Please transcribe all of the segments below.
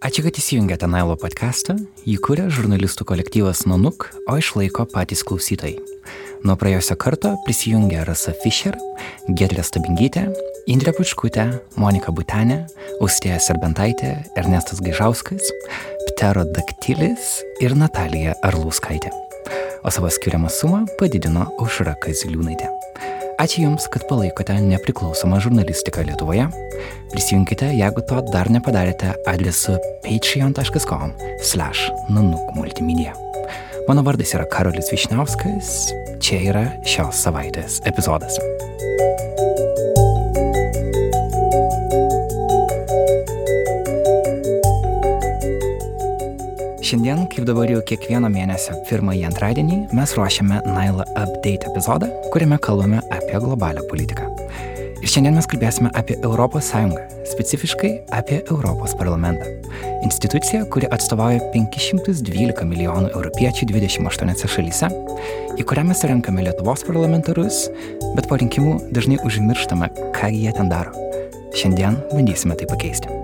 Ačiū, kad įsijungėte Nailo podcastą. Jį kuria žurnalistų kolektyvas Nanuk, o išlaiko patys klausytojai. Nuo praėjusio karto prisijungė Rasa Fischer, Gedrė Stabingytė, Indrė Pučkutė, Monika Butenė, Austėja Serbentaitė, Ernestas Gaižauskas, Ptero Daktilis ir Natalija Arlauskaitė. O savo skiriamą sumą padidino Aušra Kaziliūnaitė. Ačiū Jums, kad palaikote nepriklausomą žurnalistiką Lietuvoje. Prisijunkite, jeigu to dar nepadarėte, adresu patreon.com slash nanuk multimedia. Mano vardas yra Karolis Višniauskas, čia yra šios savaitės epizodas. Šiandien, kaip dabar jau kiekvieno mėnesio pirmąjį antradienį, mes ruošiame Naila Update epizodą, kuriame kalbame apie globalią politiką. Ir šiandien mes kalbėsime apie Sąjungą, specifiškai apie Europos parlamentą. Institucija, kuri atstovauja 512 milijonų europiečių 28 šalyse, į kurią mes renkame Lietuvos parlamentarus, bet po rinkimų dažnai užmirštame, ką jie ten daro. Šiandien bandysime tai pakeisti.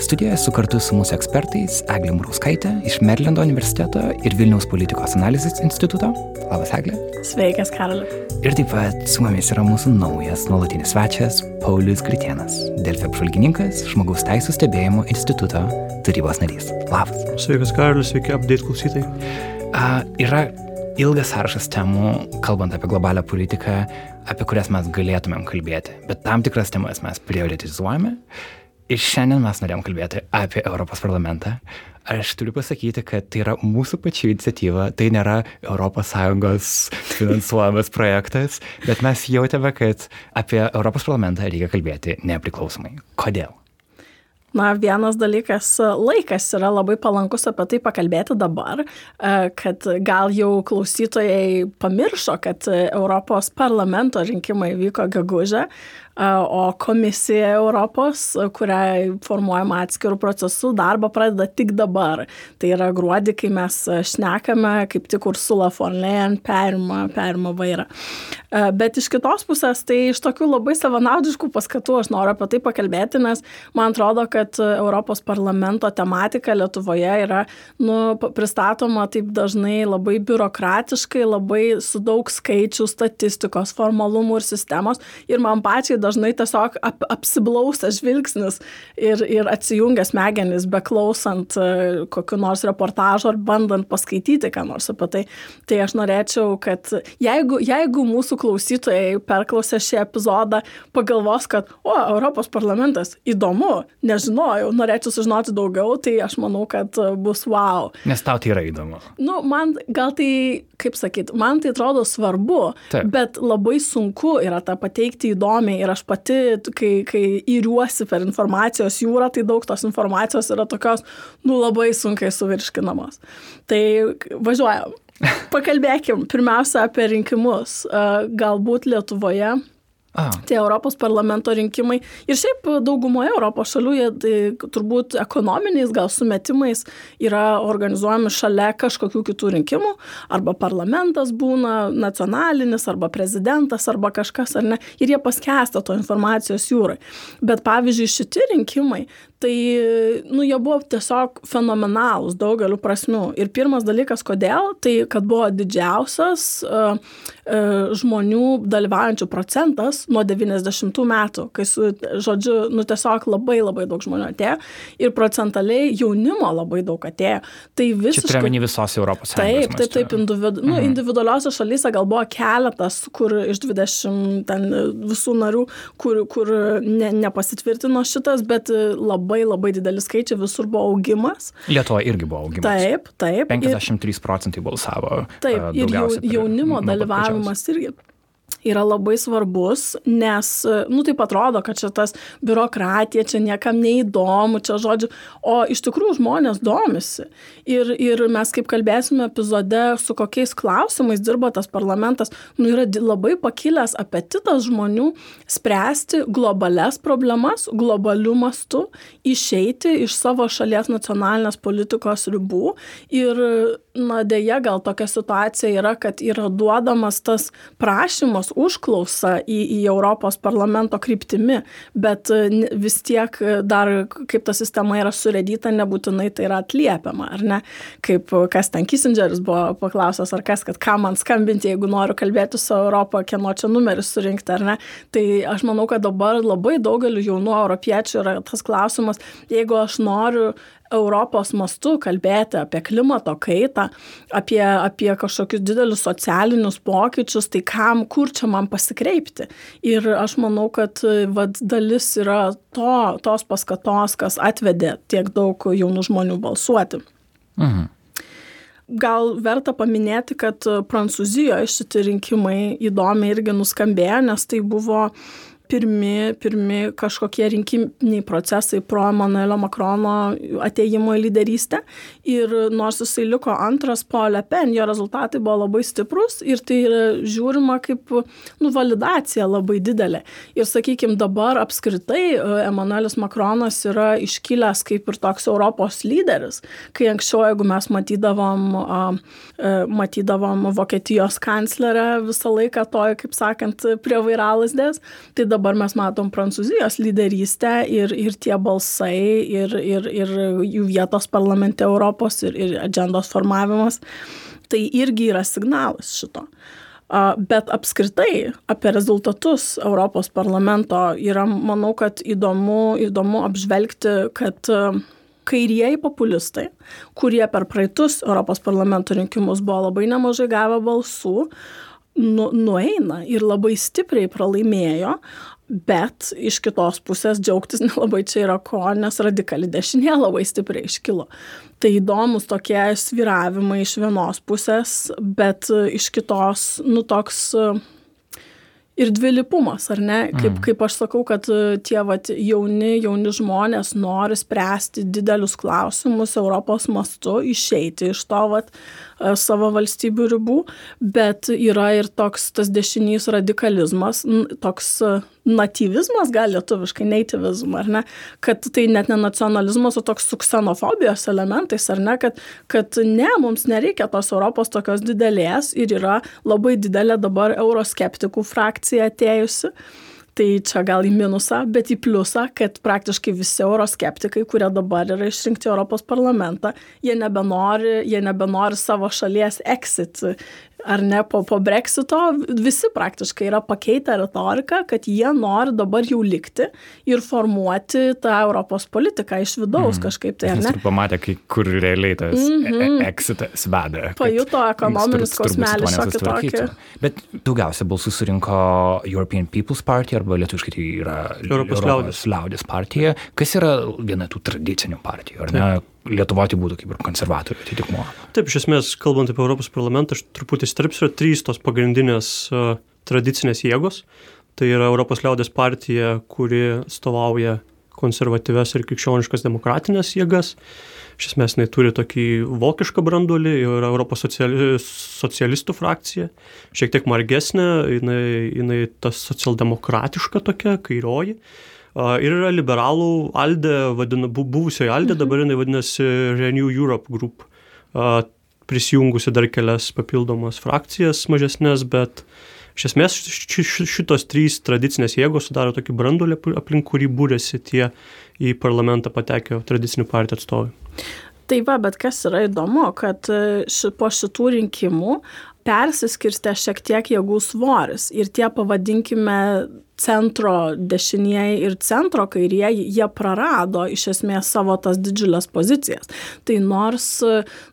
Studijoje esu kartu su mūsų ekspertais Eglė Murauskaitė iš Merlendo universiteto ir Vilniaus politikos analizės instituto. Labas, Eglė. Sveikas, Karaliu. Ir taip pat su mumis yra mūsų naujas nuolatinis svečias Paulius Kritienas, Delfio apžvalgininkas, žmogaus teisų stebėjimo instituto tarybos narys. Labas. Sveikas, Karalius, sveiki, update klausytai. Uh, yra ilgas sąrašas temų, kalbant apie globalią politiką, apie kurias mes galėtumėm kalbėti, bet tam tikras temas mes prioritizuojame Ir šiandien mes norėjom kalbėti apie Europos parlamentą. Aš turiu pasakyti, kad tai yra mūsų pačių iniciatyva, tai nėra ES finansuojamas projektas, bet mes jautėme, kad apie Europos parlamentą reikia kalbėti nepriklausomai. Kodėl? Na, vienas dalykas, laikas yra labai palankus apie tai pakalbėti dabar, kad gal jau klausytojai pamiršo, kad Europos parlamento rinkimai vyko gegužę, o komisija Europos, kuriai formuojama atskirų procesų, darbą pradeda tik dabar. Tai yra gruodį, kai mes šnekame, kaip tik Ursula von Leyen perima, perima vairą. Bet iš kitos pusės, tai iš tokių labai savanaudiškų paskatų aš noriu apie tai pakalbėti, nes man atrodo, kad Europos parlamento tematika Lietuvoje yra nu, pristatoma taip dažnai labai biurokratiškai, labai su daug skaičių, statistikos, formalumų ir sistemos. Ir man pačiai dažnai tiesiog ap, apsiblaustas žvilgsnis ir, ir atsijungęs smegenis, beklausant e, kokiu nors reportažu ar bandant paskaityti ką nors apie tai. Tai aš norėčiau, kad jeigu, jeigu mūsų klausytojai perklausę šį epizodą pagalvos, kad, o, Europos parlamentas įdomu, nežinojau, norėčiau sužinoti daugiau, tai aš manau, kad bus wow. Nes tau tai yra įdomu. Nu, man gal tai, kaip sakyt, man tai atrodo svarbu, Taip. bet labai sunku yra tą pateikti įdomiai ir aš pati, kai, kai įriuosi per informacijos jūrą, tai daug tos informacijos yra tokios, nu, labai sunkiai suvirškinamos. Tai važiuojam. Pakalbėkim pirmiausia apie rinkimus. Galbūt Lietuvoje A. Tie Europos parlamento rinkimai. Ir šiaip daugumoje Europos šalių jie tai, turbūt ekonominiais gal sumetimais yra organizuojami šalia kažkokių kitų rinkimų. Arba parlamentas būna nacionalinis, arba prezidentas, arba kažkas, ar ne. Ir jie paskesta to informacijos jūrai. Bet pavyzdžiui, šitie rinkimai, tai, nu, jie buvo tiesiog fenomenalūs daugeliu prasmių. Ir pirmas dalykas, kodėl, tai kad buvo didžiausias uh, uh, žmonių dalyvaujančių procentas nuo 90 metų, kai, su, žodžiu, nu tiesiog labai labai daug žmonių atėjo ir procentaliai jaunimo labai daug atėjo. Tai visiškai... Čia turiuomenį visos Europos Sąjungos. Taip, taip, taip, individu, nu, mhm. individualiuose šalyse gal buvo keletas, kur iš 20 ten visų narių, kur, kur ne, nepasitvirtino šitas, bet labai labai didelis skaičiai visur buvo augimas. Lietuva irgi buvo augimas. Taip, taip. 53 ir, procentai balsavo. Taip, ir jaunimo dalyvavimas irgi yra labai svarbus, nes, nu, taip atrodo, kad čia tas biurokratija, čia niekam neįdomu, čia žodžiu, o iš tikrųjų žmonės domisi. Ir, ir mes, kaip kalbėsime epizode, su kokiais klausimais dirba tas parlamentas, nu, yra labai pakilęs apetitas žmonių spręsti globales problemas, globalių mastų, išeiti iš savo šalies nacionalinės politikos ribų ir, na, dėja, gal tokia situacija yra, kad yra duodamas tas prašymas užklausa į, į Europos parlamento kryptimi, bet vis tiek dar, kaip ta sistema yra suredyta, nebūtinai tai yra atliepiama, ar ne? Kaip kas ten Kissingeris buvo paklausęs, ar kas, kad ką man skambinti, jeigu noriu kalbėti su Europą, kieno čia numeris surinkti, ar ne? Tai aš manau, kad dabar labai daugeliu jaunų europiečių yra tas klausimas, jeigu aš noriu Europos mastu kalbėti apie klimato kaitą, apie, apie kažkokius didelius socialinius pokyčius, tai kam, kur čia man pasikreipti. Ir aš manau, kad vad, dalis yra to, tos paskatos, kas atvedė tiek daug jaunų žmonių balsuoti. Mhm. Gal verta paminėti, kad Prancūzijoje šitie rinkimai įdomiai irgi nuskambėjo, nes tai buvo pirmi, pirmi kažkokie rinkiminiai procesai pro Emanuelio Makrono ateimo į lyderystę. Ir nors jisai liko antras po Le Pen, jo rezultatai buvo labai stiprus ir tai yra žiūrima kaip nu, validacija labai didelė. Ir sakykime, dabar apskritai Emanuelis Makronas yra iškilęs kaip ir toks Europos lyderis, kai anksčiau, jeigu mes matydavom, e, matydavom Vokietijos kanclerę visą laiką toj, kaip sakant, prie vairalasdės, tai dabar dabar mes matom Prancūzijos lyderystę ir, ir tie balsai, ir, ir, ir jų vietos parlamente Europos, ir, ir agendos formavimas, tai irgi yra signalas šito. Bet apskritai apie rezultatus Europos parlamento yra, manau, kad įdomu, įdomu apžvelgti, kad kairieji populistai, kurie per praeitus Europos parlamento rinkimus buvo labai nemažai gavę balsų, nu, nueina ir labai stipriai pralaimėjo, bet iš kitos pusės džiaugtis nelabai čia yra ko, nes radikali dešinė labai stipriai iškilo. Tai įdomus tokie sviravimai iš vienos pusės, bet iš kitos, nu toks ir dvilipumas, ar ne? Kaip, mm. kaip aš sakau, kad tie vat, jauni, jauni žmonės nori spręsti didelius klausimus Europos mastu, išeiti iš to vat, E, savo valstybių ribų, bet yra ir toks tas dešinys radikalizmas, toks e, nativizmas, gal lietuviškai, nativizm, ar ne, kad tai net ne nacionalizmas, o toks su ksenofobijos elementais, ar ne, kad, kad ne, mums nereikia tos Europos tokios didelės ir yra labai didelė dabar euroskeptikų frakcija atėjusi tai čia gal į minusą, bet į pliusą, kad praktiškai visi euroskeptikai, kurie dabar yra išrinkti Europos parlamentą, jie nebenori, jie nebenori savo šalies exit ar ne, po, po breksito visi praktiškai yra pakeitę retoriką, kad jie nori dabar jau likti ir formuoti tą Europos politiką iš vidaus mm. kažkaip tai, ar ne? Ir pamatė, kai, kur realiai tas mm -hmm. exitas veda. Pajuto ekonominis kosmelis šiokį tokį. Bet daugiausia balsų surinko European People's Party arba lietuviškai tai yra Europos, Europos liaudės partija, kas yra viena tų tradicinių partijų, ar ne? Taip Lietuvoje tai būtų kaip ir konservatorių atitikmuo. Taip, iš esmės, kalbant apie Europos parlamentą, aš truputį stripsiu, yra trys tos pagrindinės uh, tradicinės jėgos. Tai yra Europos liaudės partija, kuri stovauja konservatyves ir krikščioniškas demokratinės jėgas. Iš esmės, jinai turi tokį vokišką brandulį, yra Europos sociali, socialistų frakcija, šiek tiek margesnė, jinai, jinai tas socialdemokratiška tokia, kairioji. Uh, Ir yra liberalų Alde, vadina, buvusioji Alde, mhm. dabar jinai vadinasi Renew Europe Group, prisijungusi dar kelias papildomas frakcijas mažesnės, bet iš esmės šitos trys tradicinės jėgos sudaro tokį brandulį, aplink kurį būrėsi tie į parlamentą patekę tradicinių partijų atstovai. Tai va, bet kas yra įdomu, kad e, ši, po šitų rinkimų persiskirstė šiek tiek jėgų svoris ir tie pavadinkime centro dešinieji ir centro kairieji, jie prarado iš esmės savo tas didžiulės pozicijas. Tai nors,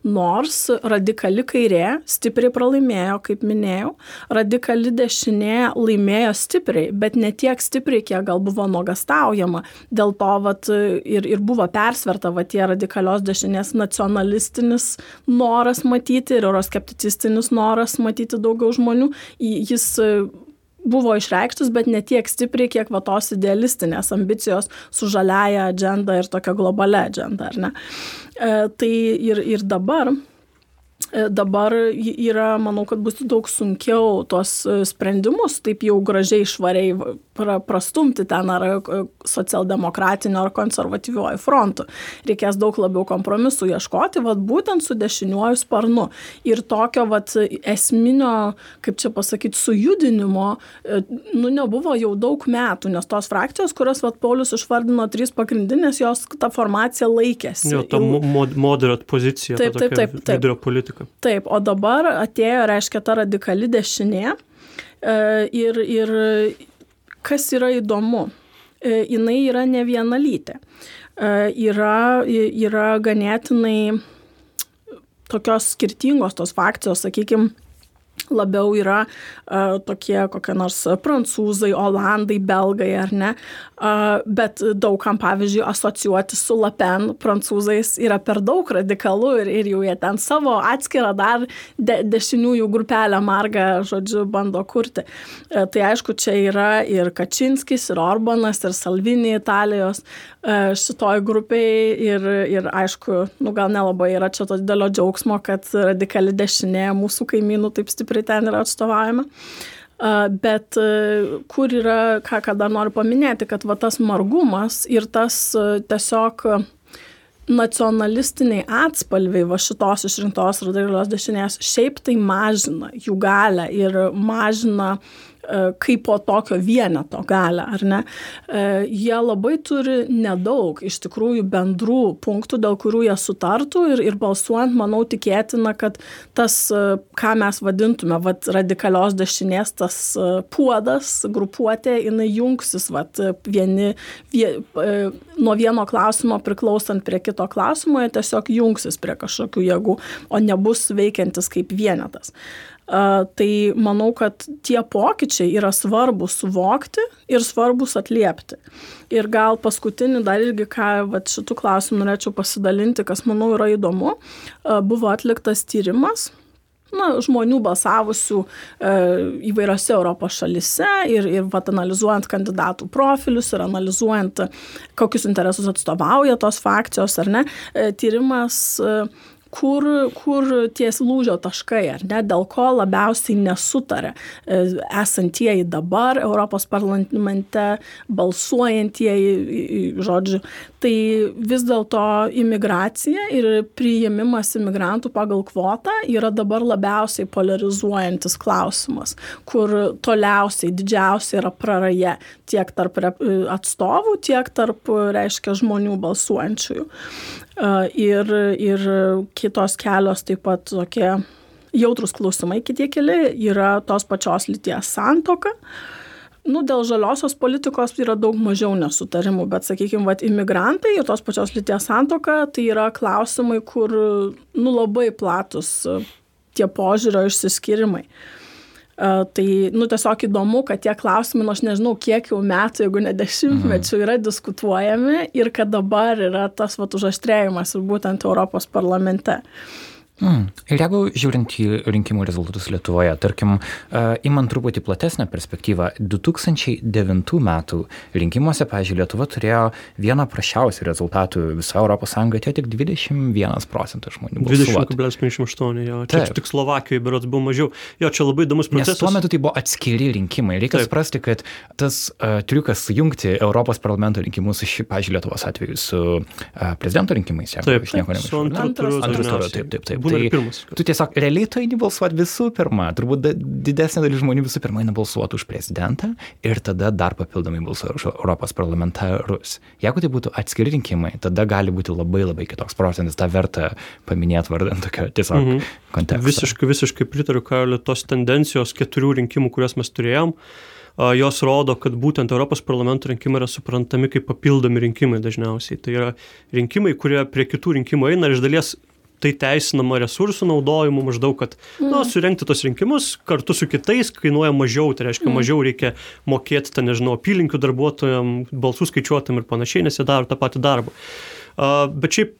nors radikali kairė stipriai pralaimėjo, kaip minėjau, radikali dešinė laimėjo stipriai, bet ne tiek stipriai, kiek gal buvo nuogastaujama. Dėl to vat, ir, ir buvo persverta va, tie radikalios dešinės nacionalistinis noras matyti ir euroskepticistinis noras matyti daugiau žmonių. Jis buvo išreikštus, bet ne tiek stipriai, kiek va tos idealistinės ambicijos su žaliaja agenda ir tokia globalia agenda, ar ne? E, tai ir, ir dabar Dabar yra, manau, kad bus daug sunkiau tuos e, sprendimus taip jau gražiai švariai pra, prastumti ten ar socialdemokratiniu ar konservatyviuoju frontu. Reikės daug labiau kompromisų ieškoti, vat, būtent su dešiniuoju sparnu. Ir tokio vat, esminio, kaip čia pasakyti, sujudinimo, e, nu, nebuvo jau daug metų, nes tos frakcijos, kurias vat, Paulius išvardino trys pagrindinės, jos tą formaciją laikėsi. Jo, ta mod moderat pozicija, taip, taip, taip, taip. vidurio politika. Taip, o dabar atėjo, reiškia, ta radikali dešinė. E, ir, ir kas yra įdomu, e, jinai yra ne vienalytė. E, yra, yra ganėtinai tokios skirtingos tos fakcijos, sakykime, labiau yra uh, tokie kokie nors prancūzai, olandai, belgai ar ne, uh, bet daugam, pavyzdžiui, asocijuoti su Lapen prancūzais yra per daug radikalu ir, ir jau jie ten savo atskirą dar de, dešiniųjų grupelę margą, žodžiu, bando kurti. Uh, tai aišku, čia yra ir Kačinskis, ir Orbanas, ir Salvini Italijos šitoj grupiai ir, ir aišku, nu gal nelabai yra čia to didelio džiaugsmo, kad radikali dešinė mūsų kaimynų taip stipriai ten yra atstovaujama. Bet kur yra, ką, ką dar noriu paminėti, kad va tas margumas ir tas tiesiog nacionalistiniai atspalviai va šitos išrinktos radikalios dešinės šiaip tai mažina jų galę ir mažina uh, E, kaip po tokio vieneto galę, ar ne? E, jie labai turi nedaug iš tikrųjų bendrų punktų, dėl kurių jie sutartų ir, ir balsuojant, manau, tikėtina, kad tas, e, ką mes vadintume, vat, radikalios dešinės, tas puodas, grupuotė, jinai jungsis, vat, vieni, vie, nuo vieno klausimo priklausant prie kito klausimo, jie tiesiog jungsis prie kažkokių jėgų, o nebus veikiantis kaip vienetas. Tai manau, kad tie pokyčiai yra svarbus suvokti ir svarbus atliepti. Ir gal paskutinį dar irgi, ką vat, šitų klausimų norėčiau pasidalinti, kas manau yra įdomu, buvo atliktas tyrimas na, žmonių balsavusių e, įvairiose Europos šalise ir, ir vat, analizuojant kandidatų profilius ir analizuojant, kokius interesus atstovauja tos fakcijos ar ne, e, tyrimas e, kur, kur ties lūžio taškai, ar ne, dėl ko labiausiai nesutarė e, esantieji dabar Europos parlamente, balsuojantieji, žodžiu. Tai vis dėlto imigracija ir priėmimas imigrantų pagal kvotą yra dabar labiausiai polarizuojantis klausimas, kur toliausiai didžiausia yra praraja tiek tarp atstovų, tiek tarp, reiškia, žmonių balsuojančiųjų. Ir, ir kitos kelios taip pat tokie jautrus klausimai, kitie keli, yra tos pačios lyties santoka. Nu, dėl žaliosios politikos yra daug mažiau nesutarimų, bet, sakykime, vat, imigrantai ir tos pačios lyties santoka, tai yra klausimai, kur, nu, labai platus tie požiūrio išsiskirimai. Uh, Tai, nu, tiesiog įdomu, kad tie klausimai, nu, aš nežinau, kiek jau metų, jeigu ne dešimtmečių, yra diskutuojami ir kad dabar yra tas vat užaštrėjimas ir būtent Europos parlamente. Uh, Mm. Ir jeigu žiūrint į rinkimų rezultatus Lietuvoje, tarkim, uh, imant truputį platesnę perspektyvą, 2009 metų rinkimuose, pažiūrėjau, Lietuva turėjo vieną prašiausių rezultatų visoje Europos Sąjungoje, tai tik 21 procentas žmonių. 20,58, jo. Čia, čia tik Slovakijoje berots buvo mažiau. Jo, čia labai įdomus procesas. Nes tuo metu tai buvo atskiri rinkimai. Reikia Taip. suprasti, kad tas uh, triukas sujungti Europos parlamento rinkimus, ši, pažiūrėjau, Lietuvos atveju su uh, prezidento rinkimais, jeigu aš nieko nemanau. Antras turas, taip, taip, taip būna tai, ir pirmas. Tu tiesiog realiai tu eini balsuoti visų pirma. Turbūt didesnė dalis žmonių visų pirma eina balsuoti už prezidentą ir tada dar papildomai balsuoja už Europos parlamentarus. Jeigu tai būtų atskiri rinkimai, tada gali būti labai labai kitoks procentas. Ta verta paminėti vardant tokio tiesiog mhm. konteksto. Visiškai, visiškai pritariu, Karoli, tos tendencijos keturių rinkimų, kuriuos mes turėjom jos rodo, kad būtent Europos parlamento rinkimai yra suprantami kaip papildomi rinkimai dažniausiai. Tai yra rinkimai, kurie prie kitų rinkimų eina ir iš dalies tai teisinama resursų naudojimu maždaug, kad, mm. na, surenkti tos rinkimus kartu su kitais kainuoja mažiau, tai reiškia, mm. mažiau reikia mokėti, ten, nežinau, apylinkių darbuotojams, balsų skaičiuotam ir panašiai, nes jie daro tą patį darbą. Uh, bet šiaip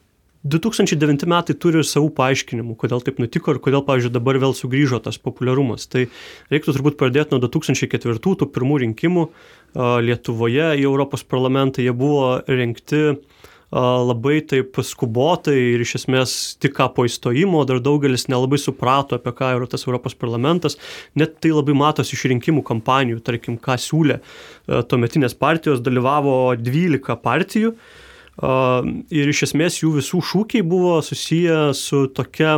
2009 metai turi savų paaiškinimų, kodėl taip nutiko ir kodėl, pavyzdžiui, dabar vėl sugrįžo tas populiarumas. Tai reiktų turbūt pradėti nuo 2004 tų pirmų rinkimų Lietuvoje į Europos parlamentą. Jie buvo renkti uh, labai taip skubotai ir iš esmės tik ką po įstojimo dar daugelis nelabai suprato, apie ką yra tas Europos parlamentas. Net tai labai matosi iš rinkimų kampanijų, tarkim, ką siūlė tuometinės partijos, dalyvavo 12 partijų ir iš esmės jų visų šūkiai buvo susiję su tokia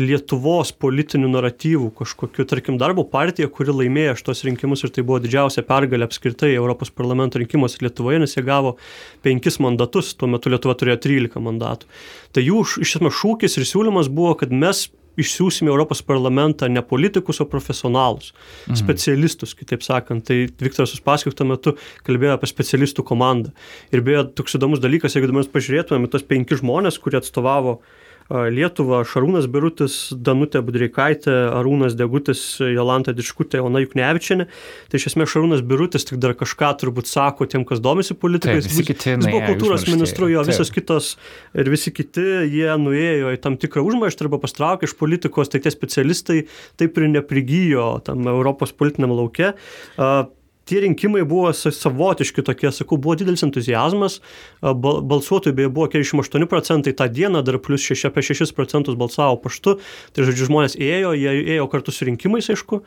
Lietuvos politinių naratyvų kažkokiu, tarkim, darbo partija, kuri laimėjo šitos rinkimus ir tai buvo didžiausia pergalė apskritai Europos parlamento rinkimuose Lietuvoje, nes jie gavo penkis mandatus, tuo metu Lietuva turėjo 13 mandatų. Tai jų iš esmės šūkis ir siūlymas buvo, kad mes išsiųsime Europos parlamentą ne politikus, o profesionalus, mhm. specialistus, kitaip sakant. Tai Viktoras Uspaskik tuo metu kalbėjo apie specialistų komandą. Ir beje, toks įdomus dalykas, jeigu mes pažiūrėtumėme tos penki žmonės, kurie atstovavo uh, Lietuvą Šarūnas Birutis, Danutė Budreikaitė, Arūnas Degutis, Jolanta Dičkutė, Ona Juknevičianė. Tai iš esmės Šarūnas Birutis tik dar kažką turbūt sako tiem, kas domisi politikais. Taip, kiti, jis buvo kultūros ministru, jo visos kitos ir visi kiti, jie nuėjo į tam tikrą užmaištą arba pastraukė iš politikos, tai tie specialistai taip ir neprigijo tam Europos politiniam laukia. Uh, tie rinkimai buvo savotiški tokie, sakau, buvo didelis entuzijazmas, balsuotojų beje buvo 48 procentai tą dieną, dar plus 6, apie 6 procentus balsavo paštu, tai žodžiu, žmonės ėjo, jie ėjo kartu su rinkimais, aišku,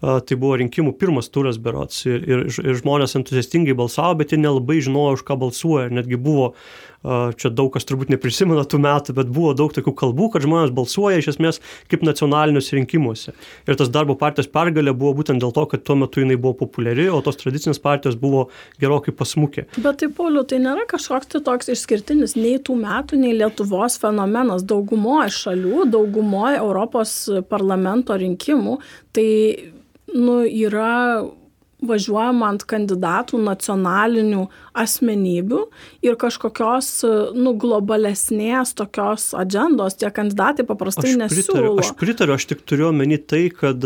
tai buvo rinkimų pirmas turas berots ir, ir, ir žmonės entuziastingai balsavo, bet jie nelabai žinojo, už ką balsuoja. Netgi buvo, čia daug kas turbūt neprisimena tų metų, bet buvo daug tokių kalbų, kad žmonės balsuoja iš esmės kaip nacionaliniuose rinkimuose. Ir tas darbo partijos pergalė buvo būtent dėl to, kad tuo metu jinai buvo populiari, o tos tradicinės partijos buvo gerokai pasmukę. Bet tai, Pauliu, tai nėra kažkoks tai toks išskirtinis nei tų metų, nei Lietuvos fenomenas. Daugumoje šalių, daugumoje Europos parlamento rinkimų, tai nu, yra važiuojama ant kandidatų nacionalinių asmenybių ir kažkokios nu, globalesnės tokios agendos tie kandidatai paprastai aš nesiūlo. Pritariu, aš pritariu, aš tik turiu omeny tai, kad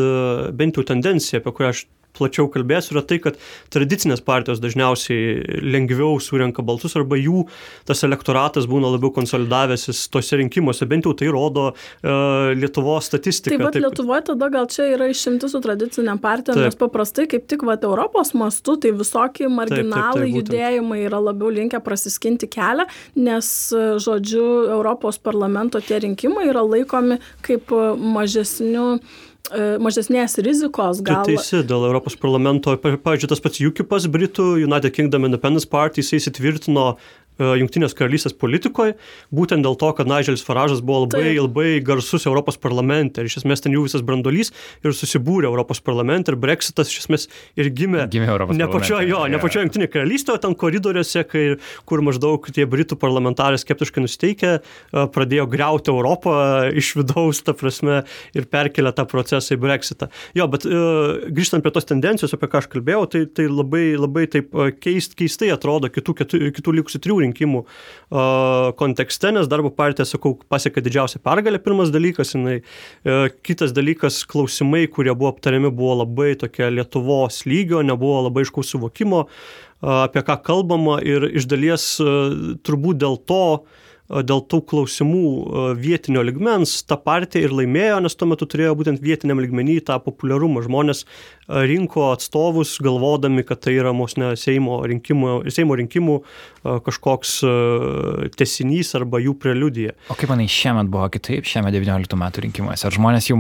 bent jau tendencija, apie kurią aš plačiau kalbėsiu, yra tai, kad tradicinės partijos dažniausiai lengviau surenka balsus arba jų tas elektoratas būna labiau konsolidavęsis tose rinkimuose, bent jau tai rodo uh, Lietuvos statistika. Taip, bet taip. Lietuvoje tada gal čia yra išimti su tradiciniam partijom, taip. nes paprastai kaip tik vat, Europos mastu tai visokie marginalai taip, taip, taip, judėjimai yra labiau linkę prasiskinti kelią, nes, žodžiu, Europos parlamento tie rinkimai yra laikomi kaip E, mažesnės rizikos gal. Tu teisi, dėl Europos parlamento, pavyzdžiui, tas pats UKIPas, Britų United Kingdom Independence Party, jisai įsitvirtino E, Junktinės karalystės politikoje, būtent dėl to, kad Nigelis Faražas buvo labai, Taip. labai garsus Europos parlamente ir iš esmės ten jų visas brandolys ir susibūrė Europos parlamente ir Brexitas iš esmės ir gimė, gimė Europos ne pačioje jo, ne pačioje Junktinėje karalystėje, o ten koridoriuose, kai, kur maždaug tie Britų parlamentarai skeptiškai nusteikę e, pradėjo greuti Europą iš vidaus, ta prasme, ir perkelė tą procesą į Brexitą. Jo, bet e, grįžtant prie tos tendencijos, apie ką aš kalbėjau, tai, tai labai, labai taip keist, keistai atrodo kitų, kitų, kitų likusių trijų rinkimų kontekste, nes darbo partija, sakau, pasiekė didžiausią pergalę, pirmas dalykas, jinai, e, kitas dalykas, klausimai, kurie buvo aptariami, buvo labai tokia Lietuvos lygio, nebuvo labai iškaus suvokimo, apie ką kalbama. Ir iš dalies turbūt dėl to, dėl tų klausimų vietinio ligmens ta partija ir laimėjo, nes tuo metu turėjo būtent vietiniam ligmenį tą populiarumą. Žmonės rinko atstovus, galvodami, kad tai yra mūsų ne, Seimo, rinkimų, Seimo rinkimų kažkoks tesinys arba jų preliudija. O kaip manai, šiemet buvo kitaip, šiemet 19 metų rinkimuose? Ar žmonės jau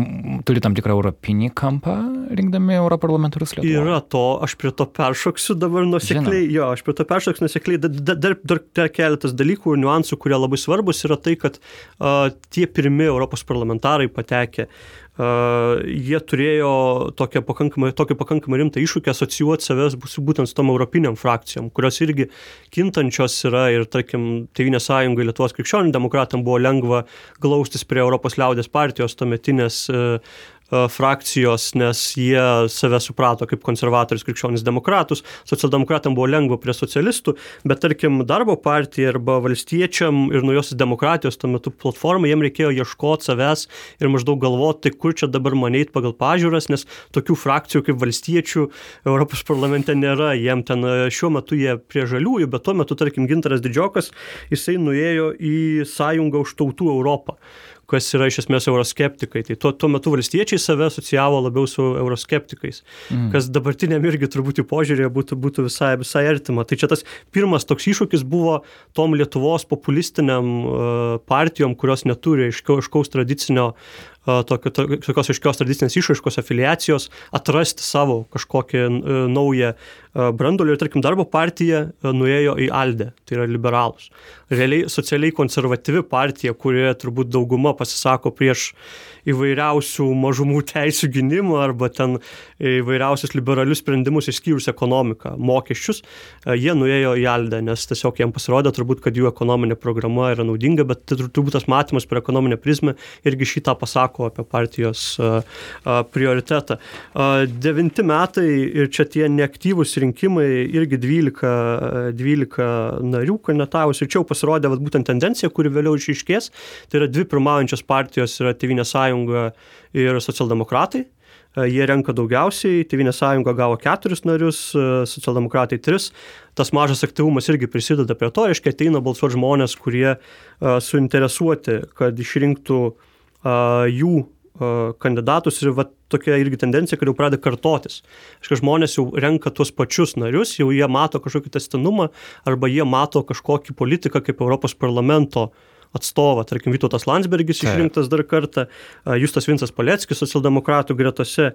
turi tam tikrą europinį kampą rinkdami europarlamentarus Lietuvoje? Yra to, aš prie to peršoksiu dabar nusekliai, jo, aš prie to peršoksiu nusekliai, dar, dar, dar, dar keletas dalykų ir niuansų, kurie labai svarbus yra tai, kad uh, tie pirmi Europos parlamentarai patekę Uh, jie turėjo tokią pakankamai, tokį pakankamai rimtą iššūkį asocijuoti savęs būtent su tom europiniam frakcijom, kurios irgi kintančios yra ir, tarkim, Tevinės sąjungai Lietuvos krikščionių demokratam buvo lengva glaustis prie Europos liaudės partijos tuometinės uh, frakcijos, nes jie save suprato kaip konservatorius krikščionis demokratus, socialdemokratam buvo lengva prie socialistų, bet tarkim darbo partija arba valstiečiam ir naujosios demokratijos tuo metu platformai, jiem reikėjo ieškoti savęs ir maždaug galvoti, tai kur čia dabar maneit pagal pažiūras, nes tokių frakcijų kaip valstiečių Europos parlamente nėra, jiem ten šiuo metu jie prie žaliųjų, bet tuo metu, tarkim, Gintaras Didžiokas, jisai nuėjo į sąjungą už tautų Europą kas yra iš esmės euroskeptikai. Tai tuo, tuo metu valstiečiai save asocijavo labiau su euroskeptikais, mm. kas dabartiniam irgi turbūt požiūrėje būtų, būtų visai, visai artima. Tai čia tas pirmas toks iššūkis buvo tom Lietuvos populistiniam uh, partijom, kurios neturi aiškaus tradicinio tokio, tokios aiškios tradicinės išraiškos, afiliacijos, atrasti savo kažkokią naują brandolį ir, tarkim, darbo partija nuėjo į Aldę, tai yra liberalus. Realiai socialiai konservatyvi partija, kurioje turbūt dauguma pasisako prieš įvairiausių mažumų teisų gynimą arba ten įvairiausius liberalius sprendimus išskyrus ekonomiką, mokesčius, jie nuėjo į Aldę, nes tiesiog jiems pasirodė turbūt, kad jų ekonominė programa yra naudinga, bet turbūt tas matymas per ekonominę prizmę irgi šitą pasako sako apie partijos prioritetą. Devinti metai ir čia tie neaktyvūs rinkimai, irgi 12, 12 narių kandidatavus ir čia jau pasirodė vat, būtent tendencija, kuri vėliau išaiškės. Tai yra dvi pirmaujančios partijos yra Tevinė sąjunga ir socialdemokratai jie renka daugiausiai, Tevinė sąjunga gavo keturis narius, socialdemokratai tris. Tas mažas aktyvumas irgi prisideda prie to, reiškia, ateina balsuoti žmonės, kurie suinteresuoti, kad išrinktų uh, jų kandidatus ir va, tokia irgi tendencija, kad jau pradeda kartotis. Aišku, žmonės jau renka tuos pačius narius, jau jie mato kažkokį testinumą arba jie mato kažkokį politiką kaip Europos parlamento atstovą, tarkim, Vytautas Landsbergis išrinktas dar kartą, Justas Vincas Paleckis socialdemokratų gretose.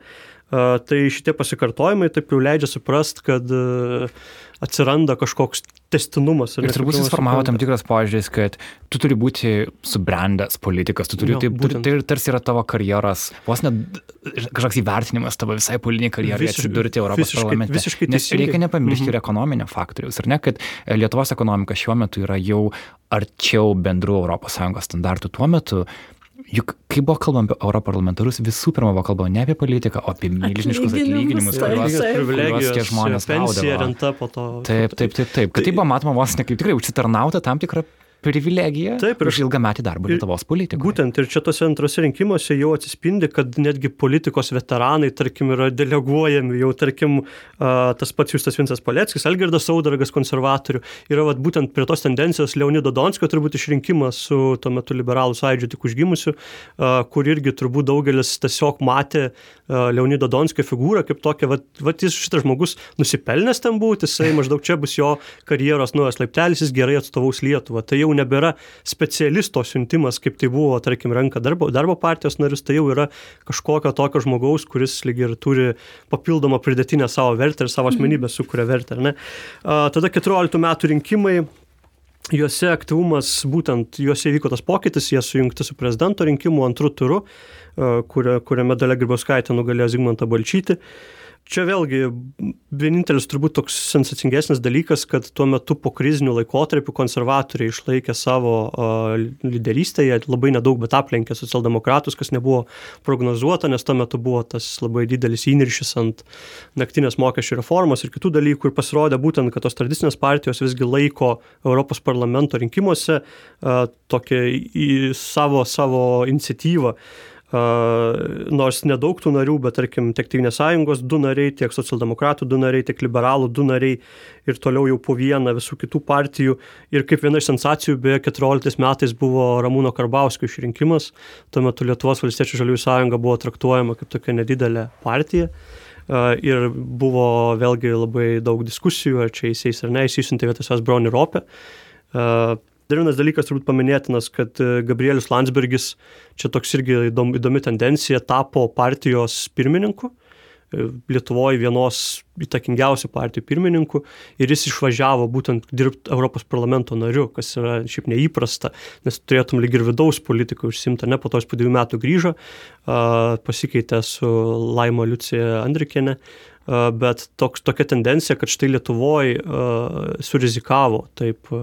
Tai šitie pasikartojimai taip jau leidžia suprast, kad atsiranda kažkoks testinumas. Ir turbūt susiformavo tam tikras požiūris, kad tu turi būti subrendęs politikas, tu turi, jo, tai, tai tarsi yra tavo karjeros, vos net kažkoks įvertinimas tavo visai politiniai karjerai Visiš, atsidurti Europos visiškai, parlamente. Visiškai Nes reikia nepamiršti mhm. ir ekonominio faktoriaus, ar ne, kad Lietuvos ekonomika šiuo metu yra jau arčiau bendrų ES standartų. Tuo metu Juk, kai buvo kalbama apie europarlamentarus, visų pirma buvo kalbama ne apie politiką, o apie milžiniškus atlyginimus, kuriuos, kuriuos tie žmonės gaudavo. Taip, taip, taip, taip. Kad tai buvo matoma vos ne kaip tikrai užsitarnauta tam tikrą privilegija Taip, ir už ilgametį darbą Lietuvos politikoje. Būtent ir čia tose antrose rinkimuose jau atsispindi, kad netgi politikos veteranai, tarkim, yra deleguojami, jau tarkim, tas pats Justas Vincas Paleckis, Algirdas Saudargas konservatorių, yra vat, būtent prie tos tendencijos Leonido Donskio turbūt išrinkimas su tuo metu liberalų sąjūdžiu tik užgimusiu, kur irgi turbūt daugelis tiesiog matė Leonido Donskio figūrą kaip tokia, vat, vat jis šitas žmogus nusipelnęs ten būti, jisai maždaug čia bus jo karjeros nuojas laiptelis, jis gerai atstovaus Lietuvą. Tai jau jau nebėra specialisto siuntimas, kaip tai buvo, tarkim, renka darbo, darbo partijos narius, tai jau yra kažkokio tokio žmogaus, kuris lyg ir turi papildomą pridėtinę savo vertę ir savo asmenybę sukuria vertę. Tada 14 metų rinkimai, juose aktyvumas, būtent juose įvyko tas pokytis, jie sujungti su prezidento rinkimų antrų turu, kuriame Dalia Grybauskaitė nugalėjo Zygmantą Balčytį. Čia vėlgi vienintelis turbūt toks sensacingesnis dalykas, kad tuo metu po krizinių laikotarpių konservatoriai išlaikė savo uh, lyderystę, jie labai nedaug, bet aplenkė socialdemokratus, kas nebuvo prognozuota, nes tuo metu buvo tas labai didelis įniršis ant naktinės mokesčių reformos ir kitų dalykų ir pasirodė būtent, kad tos tradicinės partijos visgi laiko Europos parlamento rinkimuose uh, tokią į savo, savo iniciatyvą nors nedaug tų narių, bet tarkim tiek Tevinės sąjungos du nariai, tiek socialdemokratų du nariai, tiek liberalų du nariai ir toliau jau po vieną visų kitų partijų. Ir kaip viena iš sensacijų, beje, 14 metais buvo Ramūno Karbauskio išrinkimas, tuo metu Lietuvos valstiečių žaliųjų sąjunga buvo traktuojama kaip tokia nedidelė partija. Ir buvo vėlgi labai daug diskusijų, ar čia įsės ar ne, įsisiuntė vietosios Brony Ropė. Dar vienas dalykas turbūt paminėtinas, kad e, Gabrielius Landsbergis, čia toks irgi įdomi, tendencija, tapo partijos pirmininku. E, Lietuvoje vienos įtakingiausių partijų pirmininkų ir jis išvažiavo būtent dirbti Europos parlamento nariu, kas yra šiaip neįprasta, nes turėtum lyg ir vidaus politiką užsimti, ne po tos po dviejų metų grįžo, pasikeitė su Laimo Liucija Andrikienė, bet toks, tokia tendencija, kad štai Lietuvoje surizikavo taip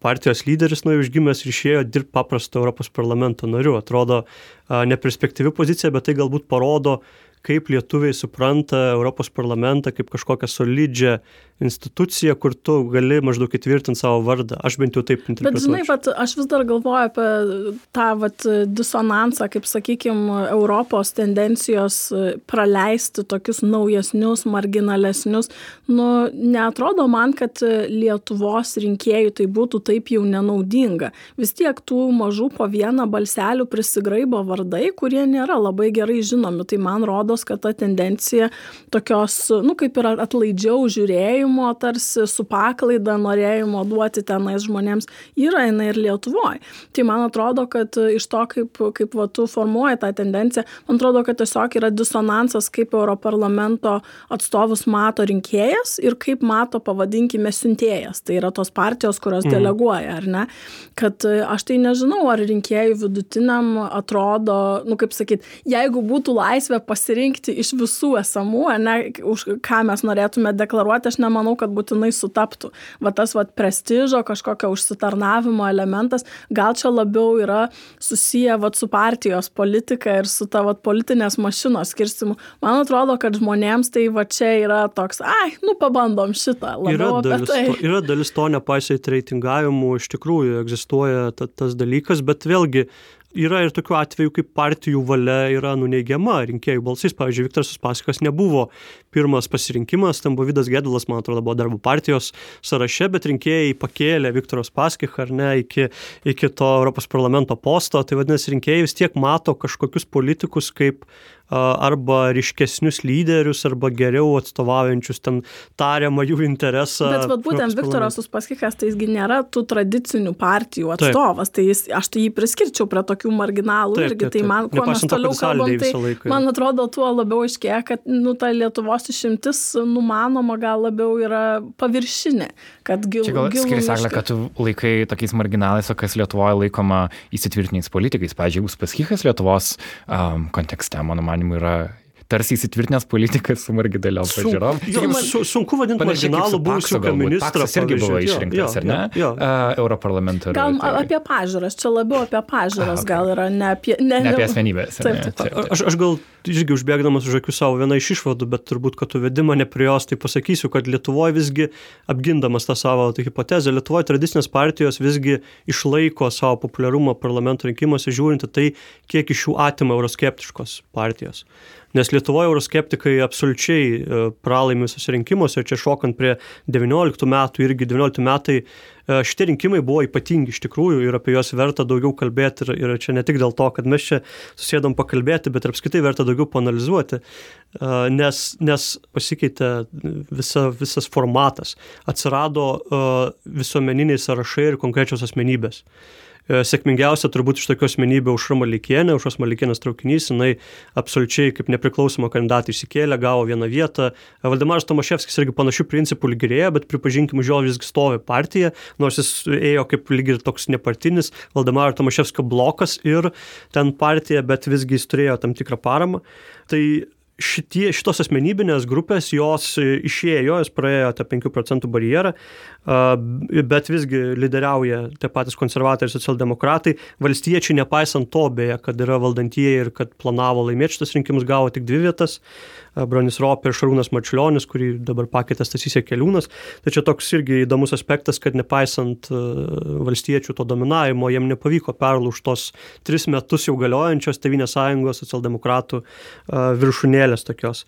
partijos lyderis nuo užgimęs ir išėjo dirbti paprasto Europos parlamento nariu. Atrodo neperspektyvi pozicija, bet tai galbūt parodo, kaip lietuviai supranta Europos parlamentą kaip kažkokią solidžią institucija, kur tu gali maždaug įtvirtinti savo vardą. Aš bent jau taip interpretuoju. Bet žinai, vat, aš vis dar galvoju apie tą vat, disonansą, kaip sakykime, Europos tendencijos praleisti tokius naujesnius, marginalesnius. Nu, neatrodo man, kad Lietuvos rinkėjų tai būtų taip jau nenaudinga. Vis tiek tų mažų po vieną balselių prisigraibo vardai, kurie nėra labai gerai žinomi. Tai man rodos, kad ta tendencija tokios, nu, kaip ir atlaidžiau žiūrėjimo norėjimo tarsi su paklaida norėjimo duoti tenais žmonėms yra jinai ir Lietuvoje. Tai man atrodo, kad iš to, kaip, kaip va, tu formuoji tą tendenciją, man atrodo, kad tiesiog yra disonansas, kaip Europarlamento atstovus mato rinkėjas ir kaip mato, pavadinkime, siuntėjas. Tai yra tos partijos, kurios mm. deleguoja, ar ne? Kad e, aš tai nežinau, ar rinkėjų vidutiniam atrodo, nu kaip sakyt, jeigu būtų laisvė pasirinkti iš visų esamų, ne, už ką mes norėtume deklaruoti, aš nemanau, nemanau, kad būtinai sutaptų. Va tas va prestižo, kažkokio užsitarnavimo elementas, gal čia labiau yra susiję va su partijos politika ir su ta va politinės mašinos skirstimu. Man atrodo, kad žmonėms tai va čia yra toks, ai, nu pabandom šitą. Yra dalis, tai. to, yra dalis to nepaisait reitingavimų, iš tikrųjų egzistuoja ta, tas dalykas, bet vėlgi yra ir tokių atvejų, kai partijų valia yra nuneigiama rinkėjų balsais. Pavyzdžiui, Viktoras Uspaskikas nebuvo pirmas pasirinkimas, ten buvo Vidas Gedulas, man atrodo, buvo darbo partijos sąraše, bet rinkėjai pakėlė Viktorą Uspaskiką ar ne iki, iki to Europos parlamento posto. Tai vadinasi, rinkėjai vis tiek mato kažkokius politikus kaip arba ryškesnius lyderius, arba geriau atstovaujančius ten tariamą jų interesą. Bet vat, būtent Viktoras Uspaskikas, tai jisgi nėra tų tradicinių partijų atstovas, taip. tai jis, aš tai jį priskirčiau prie tokių marginalų taip, irgi, taip, tai taip. tai man, kuo mes toliau kalbam, tai laiką, man atrodo, tuo labiau aiškėja, kad nu, ta Lietuvos išimtis numanoma gal labiau yra paviršinė, kad gil, Čia gal skiriasi, Agle, kad tu laikai tokiais marginalais, o kas Lietuvoje laikoma įsitvirtiniais politikais. Pavyzdžiui, Uspaskikas Lietuvos um, kontekste, mano man manymu yra tarsi įsitvirtinęs politikas su marginaliom pažiūrom. Su, sunku vadinti marginalų buvusio ministrą. Jis irgi buvo išrinktas, ar ne? Jo, jo. Uh, Europarlamentaru. Gal apie pažiūras, čia labiau apie pažiūras, gal yra ne apie, ne, ne apie asmenybės. Taip, taip, taip. Aš, aš gal irgi užbėgdamas už akių savo vieną iš išvadų, bet turbūt, kad tu vedi mane prie jos, tai pasakysiu, kad Lietuvoje visgi, apgindamas tą savo tai hipotezę, Lietuvoje tradicinės partijos visgi išlaiko savo populiarumą parlamento rinkimuose, žiūrint tai, kiek iš jų atima euroskeptiškos partijos nes Lietuvoje euroskeptikai absoliučiai e, pralaimi visose rinkimuose, čia šokant prie 19 metų, irgi 19 metai e, šitie rinkimai buvo ypatingi iš tikrųjų ir apie juos verta daugiau kalbėti ir, ir čia ne tik dėl to, kad mes čia susėdom pakalbėti, bet ir apskritai verta daugiau panalizuoti, e, nes, nes pasikeitė visa, visas formatas, atsirado visuomeniniai sąrašai ir konkrečios asmenybės. E, sėkmingiausia turbūt iš tokių asmenybių Užra Malikienė, Užras Malikienės traukinys, jinai absoliučiai kaip nepriklausoma kandidatė išsikėlė, gavo vieną vietą. E, Valdemaras Tomaševskis irgi panašių principų lygirėjo, bet pripažinkim, už jo visgi stovi partija, nors jis ėjo kaip lyg ir toks nepartinis Valdemaro Tomaševskio blokas ir ten partija, bet visgi jis turėjo tam tikrą paramą. Tai šitie, šitos asmenybinės grupės, jos išėjo, jos praėjo tą 5 procentų barjerą, bet visgi lyderiauja tie patys konservatoriai ir socialdemokratai. Valstiečiai, nepaisant to beje, kad yra valdantieji ir kad planavo laimėti šitas rinkimus, gavo tik dvi vietas. Bronis Ropė ir Šarūnas Mačiulionis, kurį dabar pakeitė Stasys Keliūnas. Tačiau toks irgi įdomus aspektas, kad nepaisant valstiečių to dominavimo, jiem nepavyko perlūžti tos tris metus jau galiojančios Tevinės sąjungos socialdemokratų viršūnėlės tokios.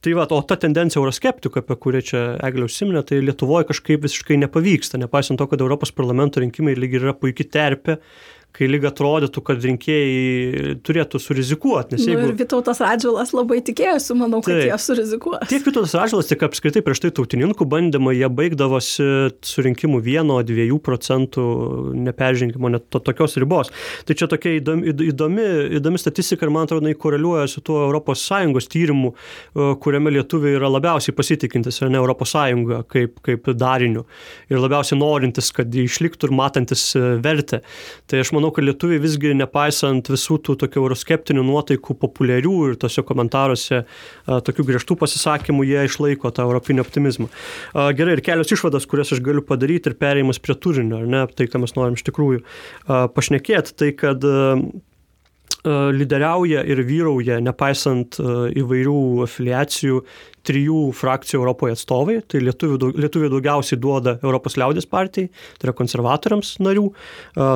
Tai va, o ta tendencija euroskeptikų, apie kurią čia Eglė užsiminė, tai Lietuvoje kažkaip visiškai nepavyksta, nepaisant to, kad Europos parlamento rinkimai lyg ir yra puikiai terpė kai lyg atrodytų, kad rinkėjai turėtų surizikuoti. Nes jeigu... Nu, ir Vitautas Radžilas labai tikėjosi, manau, kad tai, jie surizikuos. Tiek Vitautas Radžilas, tiek apskritai prieš tai tautininkų bandymai, jie baigdavosi surinkimu 1-2 procentų neperžengimo net to, tokios ribos. Tai čia tokia įdomi, įdomi, įdomi statistika ir man atrodo, jinai koreliuoja su tuo ES tyrimu, kuriame lietuviai yra labiausiai pasitikintis, ar ne ES kaip, kaip dariniu ir labiausiai norintis, kad išliktų ir matantis vertę. Tai aš manau, manau, kad lietuviai visgi, nepaisant visų tų tokių euroskeptinių nuotaikų populiarių ir tose komentaruose tokių griežtų pasisakymų, jie išlaiko tą europinį optimizmą. Gerai, ir kelios išvados, kurias aš galiu padaryti ir perėjimas prie turinio, ar ne, tai, ką mes norim iš tikrųjų pašnekėti, tai kad lyderiauja ir vyrauja, nepaisant įvairių afiliacijų, trijų frakcijų Europoje atstovai, tai lietuvių, lietuvių daugiausiai duoda Europos liaudės partijai, tai yra konservatoriams narių,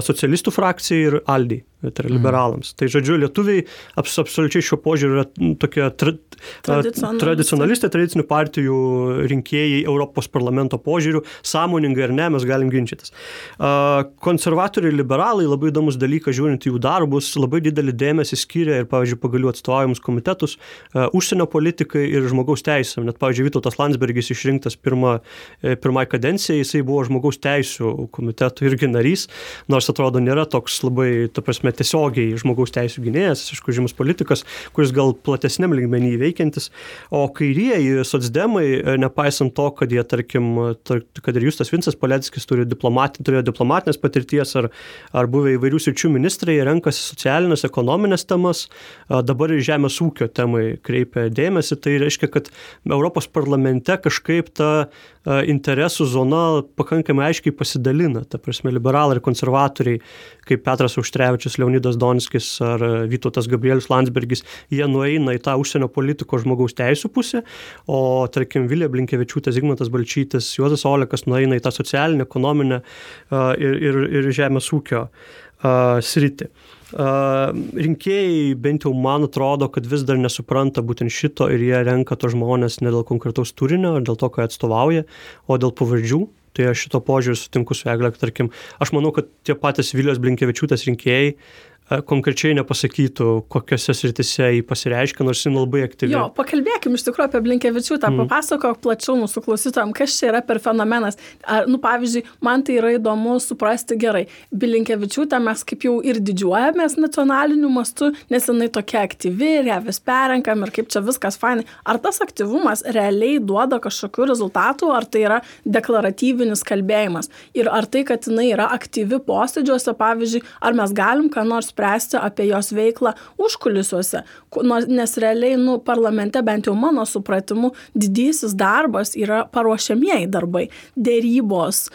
socialistų frakcijai ir Aldai, tai yra mhm. liberalams. Mm. Tai žodžiu, lietuviai abs, absoliučiai šiuo požiūriu yra tokie tra, tradicionalistai, tradicinių partijų rinkėjai Europos parlamento požiūriu, sąmoningai ar ne, mes galim ginčytis. Konservatoriai ir liberalai, labai įdomus dalykas žiūrint jų darbus, labai didelį dėmesį skiria ir, pavyzdžiui, pagaliau atstovavimus komitetus, užsienio politikai ir žmogaus teisės teisėm. Net, pavyzdžiui, Vytautas Landsbergis išrinktas pirmą, e, pirmai kadencijai, jisai buvo žmogaus teisų komiteto irgi narys, nors atrodo nėra toks labai, ta prasme, tiesiogiai žmogaus teisų gynėjas, aišku, žymus politikas, kuris gal platesniam lygmenį veikiantis. O kairieji socdemai, e, nepaisant to, kad jie, tarkim, tar, kad ir Justas Vincas Paleckis turi diplomat, turėjo diplomatinės patirties ar, ar buvę įvairių sričių ministrai, renkasi socialinės, ekonominės temas, dabar ir žemės ūkio temai kreipia dėmesį, tai reiškia, kad Europos parlamente kažkaip ta interesų zona pakankamai aiškiai pasidalina. Ta prasme, liberalai ir konservatoriai, kaip Petras Auštrevičius, Leonidas Donskis ar Vytautas Gabrielius Landsbergis, jie nueina į tą užsienio politikos žmogaus teisų pusę, o tarkim Vilė Blinkevičiūtė, Zigmantas Balčytis, Juozas Olekas nueina į tą socialinę, ekonominę ir, ir, ir žemės ūkio sritį rinkėjai, bent jau man atrodo, kad vis dar nesupranta būtent šito ir jie renka to žmonės ne dėl konkretaus turinio, dėl to, ką atstovauja, o dėl pavardžių. Tai aš šito požiūrį sutinku su Egle, tarkim, aš manau, kad tie patys Vilijos Blinkevičiūtės rinkėjai E, konkrečiai nepasakytų, kokiuose sritise jį pasireiškia, nors jis labai aktyvi. Jo, pakalbėkim iš tikrųjų apie Blinkevičiūtą, mm. papasakok plačiau mūsų klausytojams, kas čia yra per fenomenas. Ar, nu, pavyzdžiui, man tai yra įdomu suprasti gerai. Blinkevičiūtą mes kaip jau ir didžiuojamės nacionaliniu mastu, nes jinai tokia aktyvi ir ją vis perenkam ir kaip čia viskas fainai. Ar tas aktyvumas realiai duoda kažkokių rezultatų, ar tai yra deklaratyvinis kalbėjimas? Ir ar tai, kad jinai yra aktyvi posėdžiuose, pavyzdžiui, ar mes galim ką nors spręsti apie jos veiklą užkulisiuose, nes realiai, nu, parlamente, bent jau mano supratimu, didysis darbas yra paruošiamieji darbai, dėrybos,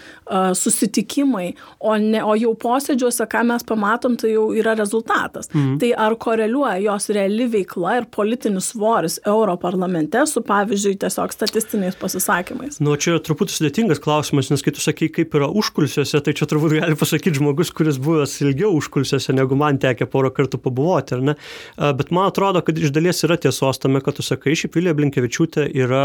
susitikimai, o, ne, o jau posėdžiuose, ką mes pamatom, tai jau yra rezultatas. Mhm. Tai ar koreliuoja jos reali veikla ir politinis svoris Europarlamente su, pavyzdžiui, tiesiog statistiniais pasisakymais? Nu, čia truputį sudėtingas klausimas, nes kai tu sakai, kaip yra užkulisiuose, tai čia turbūt gali pasakyti žmogus, kuris buvęs ilgiau užkulisiuose negu man man tekę porą kartų pabuvoti, ar ne? Bet man atrodo, kad iš dalies yra tiesos tame, kad tu sakai, šiaip Vilija Blinkevičiūtė yra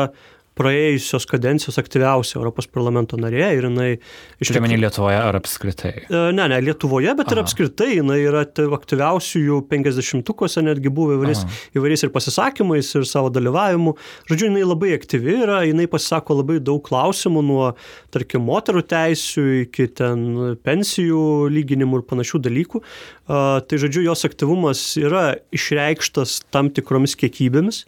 praėjusios kadencijos aktyviausia Europos parlamento narė ir jinai iš tikrųjų... Tik... Lietuvoje ar apskritai? E, ne, ne, Lietuvoje, bet Aha. ir apskritai jinai yra aktyviausiųjų penkisdešimtukose netgi buvo įvairiais, įvairiais ir pasisakymais, ir savo dalyvavimu. Žodžiu, jinai labai aktyvi yra, jinai pasisako labai daug klausimų nuo, tarkim, moterų teisių iki ten pensijų lyginimų ir panašių dalykų. Uh, tai žodžiu, jos aktyvumas yra išreikštas tam tikromis kiekybėmis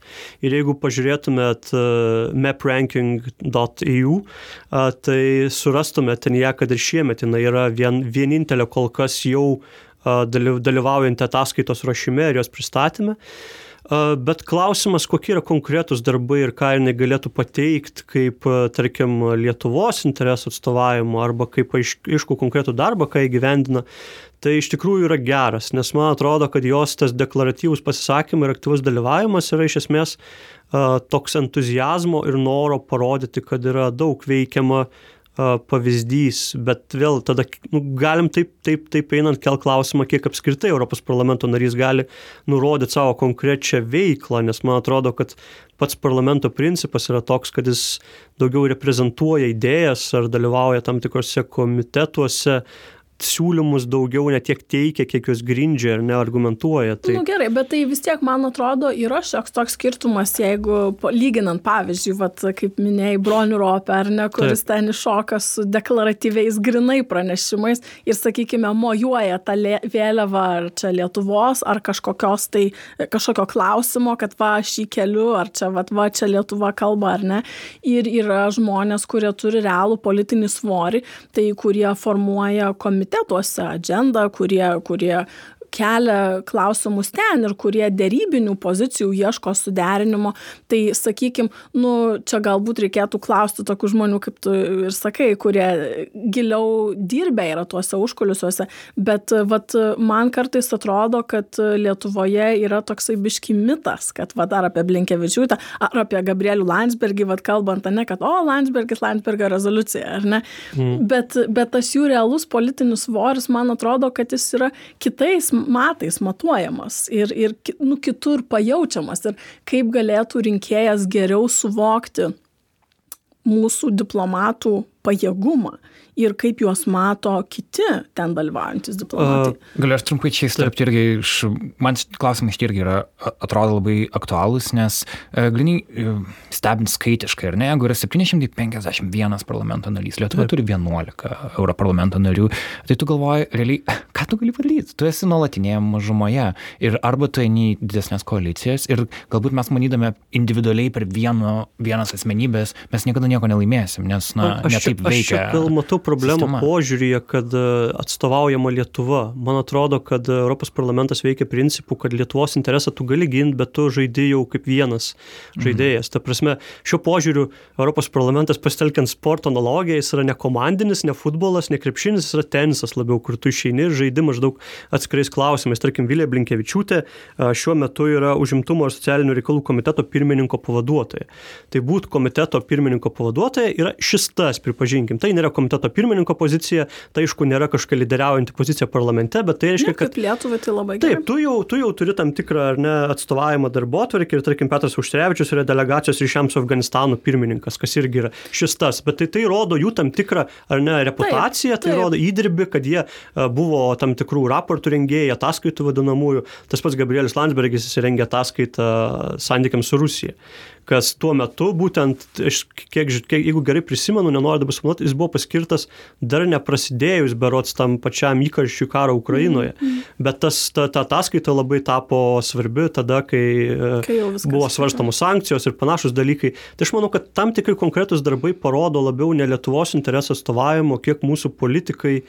ir jeigu pažiūrėtumėt uh, mapranking.eu, tai surastumėt ten ją, kad ir šiemet jinai yra vien, vienintelė kol kas jau dalyvaujanti ataskaitos ruošime ir jos pristatymė. Bet klausimas, kokie yra konkretūs darbai ir ką jinai galėtų pateikti kaip, tarkim, Lietuvos interesų atstovavimo arba kaip aišku konkretų darbą, ką įgyvendina, tai iš tikrųjų yra geras, nes man atrodo, kad jos tas deklaratyvus pasisakymai ir aktyvus dalyvavimas yra iš esmės toks entuzijazmo ir noro parodyti, kad yra daug veikiama pavyzdys, bet vėl tada nu, galim taip, taip, taip einant kel klausimą, kiek apskritai Europos parlamento narys gali nurodyti savo konkrečią veiklą, nes man atrodo, kad pats parlamento principas yra toks, kad jis daugiau reprezentuoja idėjas ar dalyvauja tam tikrose komitetuose, siūlymus daugiau ne tiek teikia, kiek juos grindžia ir neargumentuoja. Tai... Na nu, gerai, bet tai vis tiek, man atrodo, yra šioks toks skirtumas, jeigu lyginant, pavyzdžiui, vat, kaip minėjai, bronių ropę, ar ne, kuris Taip. ten iššoka su deklaratyviais grinai pranešimais ir, sakykime, mojuoja tą vėliavą ar čia Lietuvos, ar kažkokios tai kažkokio klausimo, kad va, aš jį keliu, ar čia, va, va, čia Lietuva kalba, ar ne. Ir yra žmonės, kurie turi realų politinį svorį, tai kurie formuoja komitetą komitetuose agendą, kurie, kurie kelia klausimus ten ir kurie dėrybinių pozicijų ieško suderinimo, tai sakykim, nu, čia galbūt reikėtų klausti tokių žmonių, kaip tu ir sakai, kurie giliau dirbę yra tuose užkulisiuose, bet vat, man kartais atrodo, kad Lietuvoje yra toksai biški mitas, kad va dar apie Blinkevičiūtę ar apie Gabrielių Landsbergį, va kalbant, ne, kad o, Landsbergis, Landsbergio rezoliucija, ar ne, mm. bet, bet tas jų realus politinis svoris, man atrodo, kad jis yra kitais matais matuojamas ir, ir nu, kitur pajaučiamas ir kaip galėtų rinkėjas geriau suvokti mūsų diplomatų pajėgumą ir kaip juos mato kiti ten dalyvaujantis diplomatai. Uh, galiu aš trumpai čia įstarpti irgi, iš, man klausimas irgi yra, atrodo labai aktualūs, nes uh, gliniai uh, stebint skaitiškai, ar ne, jeigu yra 751 parlamento narys, Lietuva Taip. turi 11 europarlamento narių, tai tu galvoji, realiai, ką tu gali padaryti? Tu esi nuolatinėje mažumoje ir arba tu eini į didesnės koalicijas ir galbūt mes manydame individualiai per vieno, vienas asmenybės, mes niekada nieko nelaimėsim, nes, na, aš, netaip veikia. Aš gal matau sistema. požiūrėje, kad e, atstovaujama Lietuva. Man atrodo, kad Europos parlamentas veikia principu, kad Lietuvos interesą tu gali ginti, bet tu žaidži jau kaip vienas žaidėjas. Mhm. Ta prasme, šiuo požiūriu Europos parlamentas pasitelkiant sporto analogiją, jis yra ne komandinis, ne futbolas, ne krepšinis, jis yra tenisas labiau, kur tu išeini ir žaidži maždaug atskirais klausimais. Tarkim, Vilė Blinkevičiūtė šiuo metu yra užimtumo ir socialinių reikalų komiteto pirmininko pavaduotoja. Tai būtų komiteto pirmininko pavaduotoja yra šis tas, pripažinkim. Tai nėra komiteto pirmininko pozicija, tai aišku nėra kažkokia lyderiaujanti pozicija parlamente, bet tai reiškia, kad... Lietuvai tai labai gerai. Taip, tu jau, tu jau turi tam tikrą ar ne atstovavimą darbo atvarkį ir tarkim Petras Užtrevičius yra delegacijos ryšiams su Afganistanu pirmininkas, kas irgi yra šis tas, bet tai, tai rodo jų tam tikrą ar ne reputaciją, taip, tai taip. rodo įdirbį, kad jie buvo tam tikrų raportų rengėjai, ataskaitų vadinamųjų. Tas pats Gabrielis Landsbergis įsirengė ataskaitą santykiams su Rusija kas tuo metu būtent, aš kiek, kiek, jeigu gerai prisimenu, nenoriu dabar sumanuoti, jis buvo paskirtas dar neprasidėjus berots tam pačiam įkarščiui karo Ukrainoje. Mm -hmm. Bet tas, ta, ta ataskaita labai tapo svarbi tada, kai, kai buvo svarstamos sankcijos ir panašus dalykai. Tai aš manau, kad tam tikri konkretus darbai parodo labiau ne Lietuvos interesų atstovavimo, kiek mūsų politikai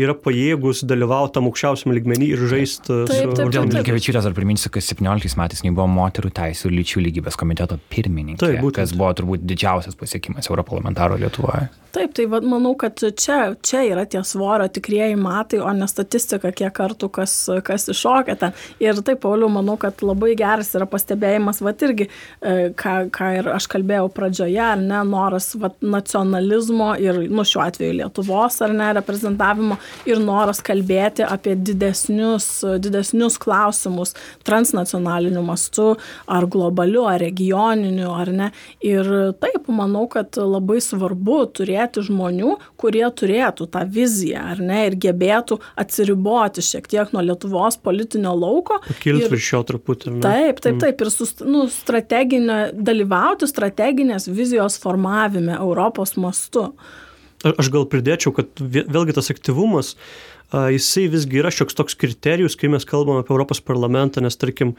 yra pajėgus dalyvauti tam aukščiausiam lygmenį ir žaisti su... Dėl Blinkevičiūtės dar priminsiu, kad 17 metais jinai buvo moterų teisų ir lyčių lygybės komiteto pirmininkė, Taip, būtent. kas buvo turbūt didžiausias pasiekimas Europarlamentaro Lietuvoje. Taip, tai vad, manau, kad čia, čia yra tie svorio tikrieji matai, o ne statistika, kiek kartų kas, kas iššokia ten. Ir taip, Pauliu, manau, kad labai geras yra pastebėjimas, vad irgi, e, ką, ką ir aš kalbėjau pradžioje, ar ne, noras vat, nacionalizmo ir, nu, šiuo atveju Lietuvos, ar ne, reprezentavimo ir noras kalbėti apie didesnius, didesnius klausimus transnacionaliniu mastu, ar globaliu, ar regioniniu, ar ne. Ir taip, manau, kad labai svarbu turėti žmonių, kurie turėtų tą viziją, ar ne, ir gebėtų atsiriboti šiek tiek nuo Lietuvos politinio lauko. Kilti virš jo truputį. Taip, taip, mm. taip, ir su, nu, strateginio, dalyvauti strateginės vizijos formavime Europos mastu aš gal pridėčiau, kad vėlgi tas aktyvumas, jisai visgi yra šioks toks kriterijus, kai mes kalbame apie Europos parlamentą, nes tarkim,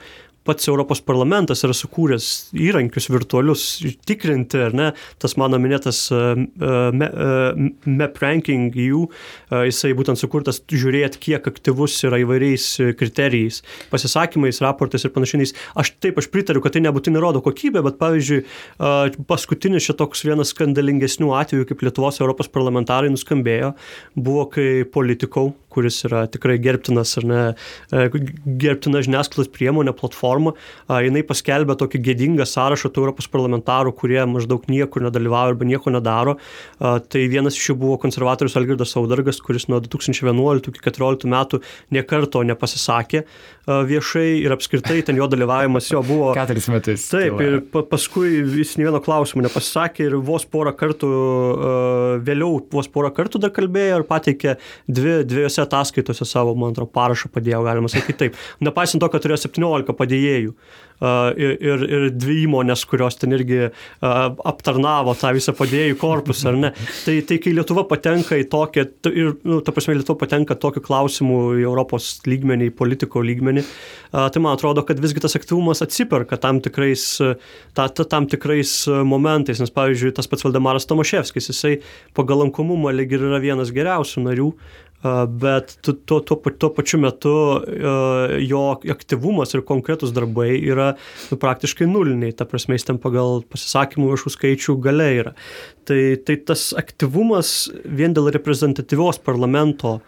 pats Europos parlamentas yra sukūręs įrankius virtualius tikrinti, ar ne, tas mano minėtas uh, uh, map ranking jų, uh, jisai būtent sukurtas žiūrėti, kiek aktyvus yra įvairiais kriterijais, pasisakymais, raportais ir panašiais. Aš taip, aš pritariu, kad tai nebūtinai rodo kokybę, bet pavyzdžiui, paskutinis šitoks vienas skandalingesnių atvejų, kaip Lietuvos Europos parlamentarai nuskambėjo, buvo, kai politikau, kuris yra tikrai gerbtinas ar ne, gerbtina žiniasklaidos priemonė, platforma, jinai paskelbė tokį gėdingą sąrašą tų Europos parlamentarų, kurie maždaug niekur nedalyvauja arba nieko nedaro. Tai vienas iš jų buvo konservatorius Algirdas Saudargas, kuris nuo 2011 iki 2014 metų niekarto nepasisakė viešai ir apskritai ten jo dalyvavimas jo buvo. Keturis metus. Taip, ir pa paskui jis ne vieno klausimo nepasisakė ir vos porą kartų, vėliau vos porą kartų dar kalbėjo ir pateikė dvi, dviejose ataskaitose savo, man atrodo, parašą padėjo, galima sakyti taip. Nepaisant to, kad turėjo 17 padėjėjų padėjėjų ir, ir, ir dvi įmonės, kurios ten irgi aptarnavo tą visą padėjų korpusą, ar ne. Tai, tai kai Lietuva patenka į tokią, ir, nu, ta prasme, Lietuva patenka tokiu klausimu į Europos lygmenį, į politiko lygmenį, tai man atrodo, kad visgi tas aktyvumas atsiperka tam tikrais, ta, ta, tam tikrais momentais, nes pavyzdžiui, tas pats Valdemaras Tomaševskis, jisai pagal lankomumą lyg ir yra vienas geriausių narių, bet tuo, tuo, tuo pačiu metu jo aktyvumas ir konkretus darbai yra nu, praktiškai nuliniai, ta prasme jis ten pagal pasisakymų viešų skaičių gale yra. Tai, tai tas aktyvumas vien dėl reprezentatyvios parlamento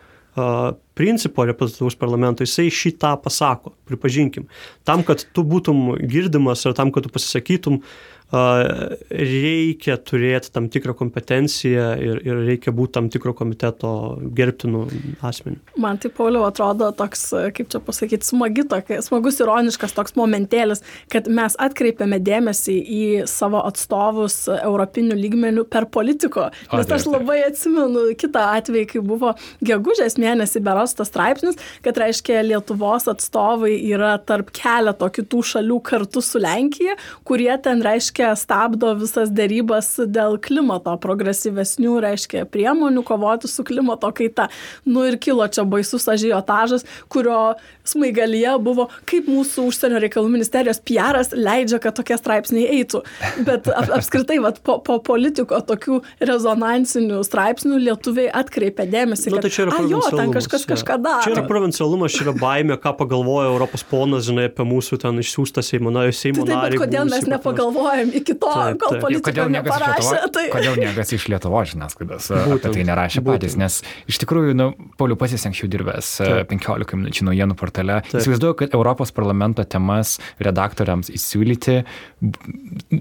principo reprezentatyvus parlamento, jisai šitą pasako, pripažinkim. Tam, kad tu būtum girdimas ar tam, kad tu pasisakytum, uh, reikia turėti tam tikrą kompetenciją ir, ir reikia būti tam tikro komiteto gerbtinų asmenių. Man tai, Pauliau, atrodo toks, kaip čia pasakyti, smagi tokia, smagus ironiškas toks momentėlis, kad mes atkreipiame dėmesį į savo atstovus europinių lygmenių per politiko. Nes aš labai atsimenu kitą atvejį, kai buvo gegužės mėnesį beros tas straipsnis, kad reiškia Lietuvos atstovai yra tarp keleto kitų šalių kartu su Lenkija, kurie ten reiškia reiškia stabdo visas dėrybas dėl klimato progresyvesnių, reiškia priemonių kovoti su klimato kaita. Nu ir kilo čia baisus ažiotažas, kurio smaigalyje buvo, kaip mūsų užsienio reikalų ministerijos PRas leidžia, kad tokie straipsniai eitų. Bet ap, apskritai, vat, po, po politiko tokių rezonansinių straipsnių lietuviai atkreipia dėmesį. Na, nu, tai čia yra jo, ten kažkas ja. kažką daro. Čia yra provincialumas, čia yra baimė, ką pagalvoja Europos ponas, žinai, apie mūsų ten išsiųstą Seimo narį. Tai, taip, kodėl mes nepagalvojam galim iki to, taip, kol politika neparašė. Tai... Kodėl niekas iš Lietuvos žiniasklaidos apie tai nerašė būtent. patys, nes iš tikrųjų, nu, Pauliu pats esi anksčiau dirbęs taip. 15 minučių naujienų portale. Taip. Įsivaizduoju, kad Europos parlamento temas redaktoriams įsiūlyti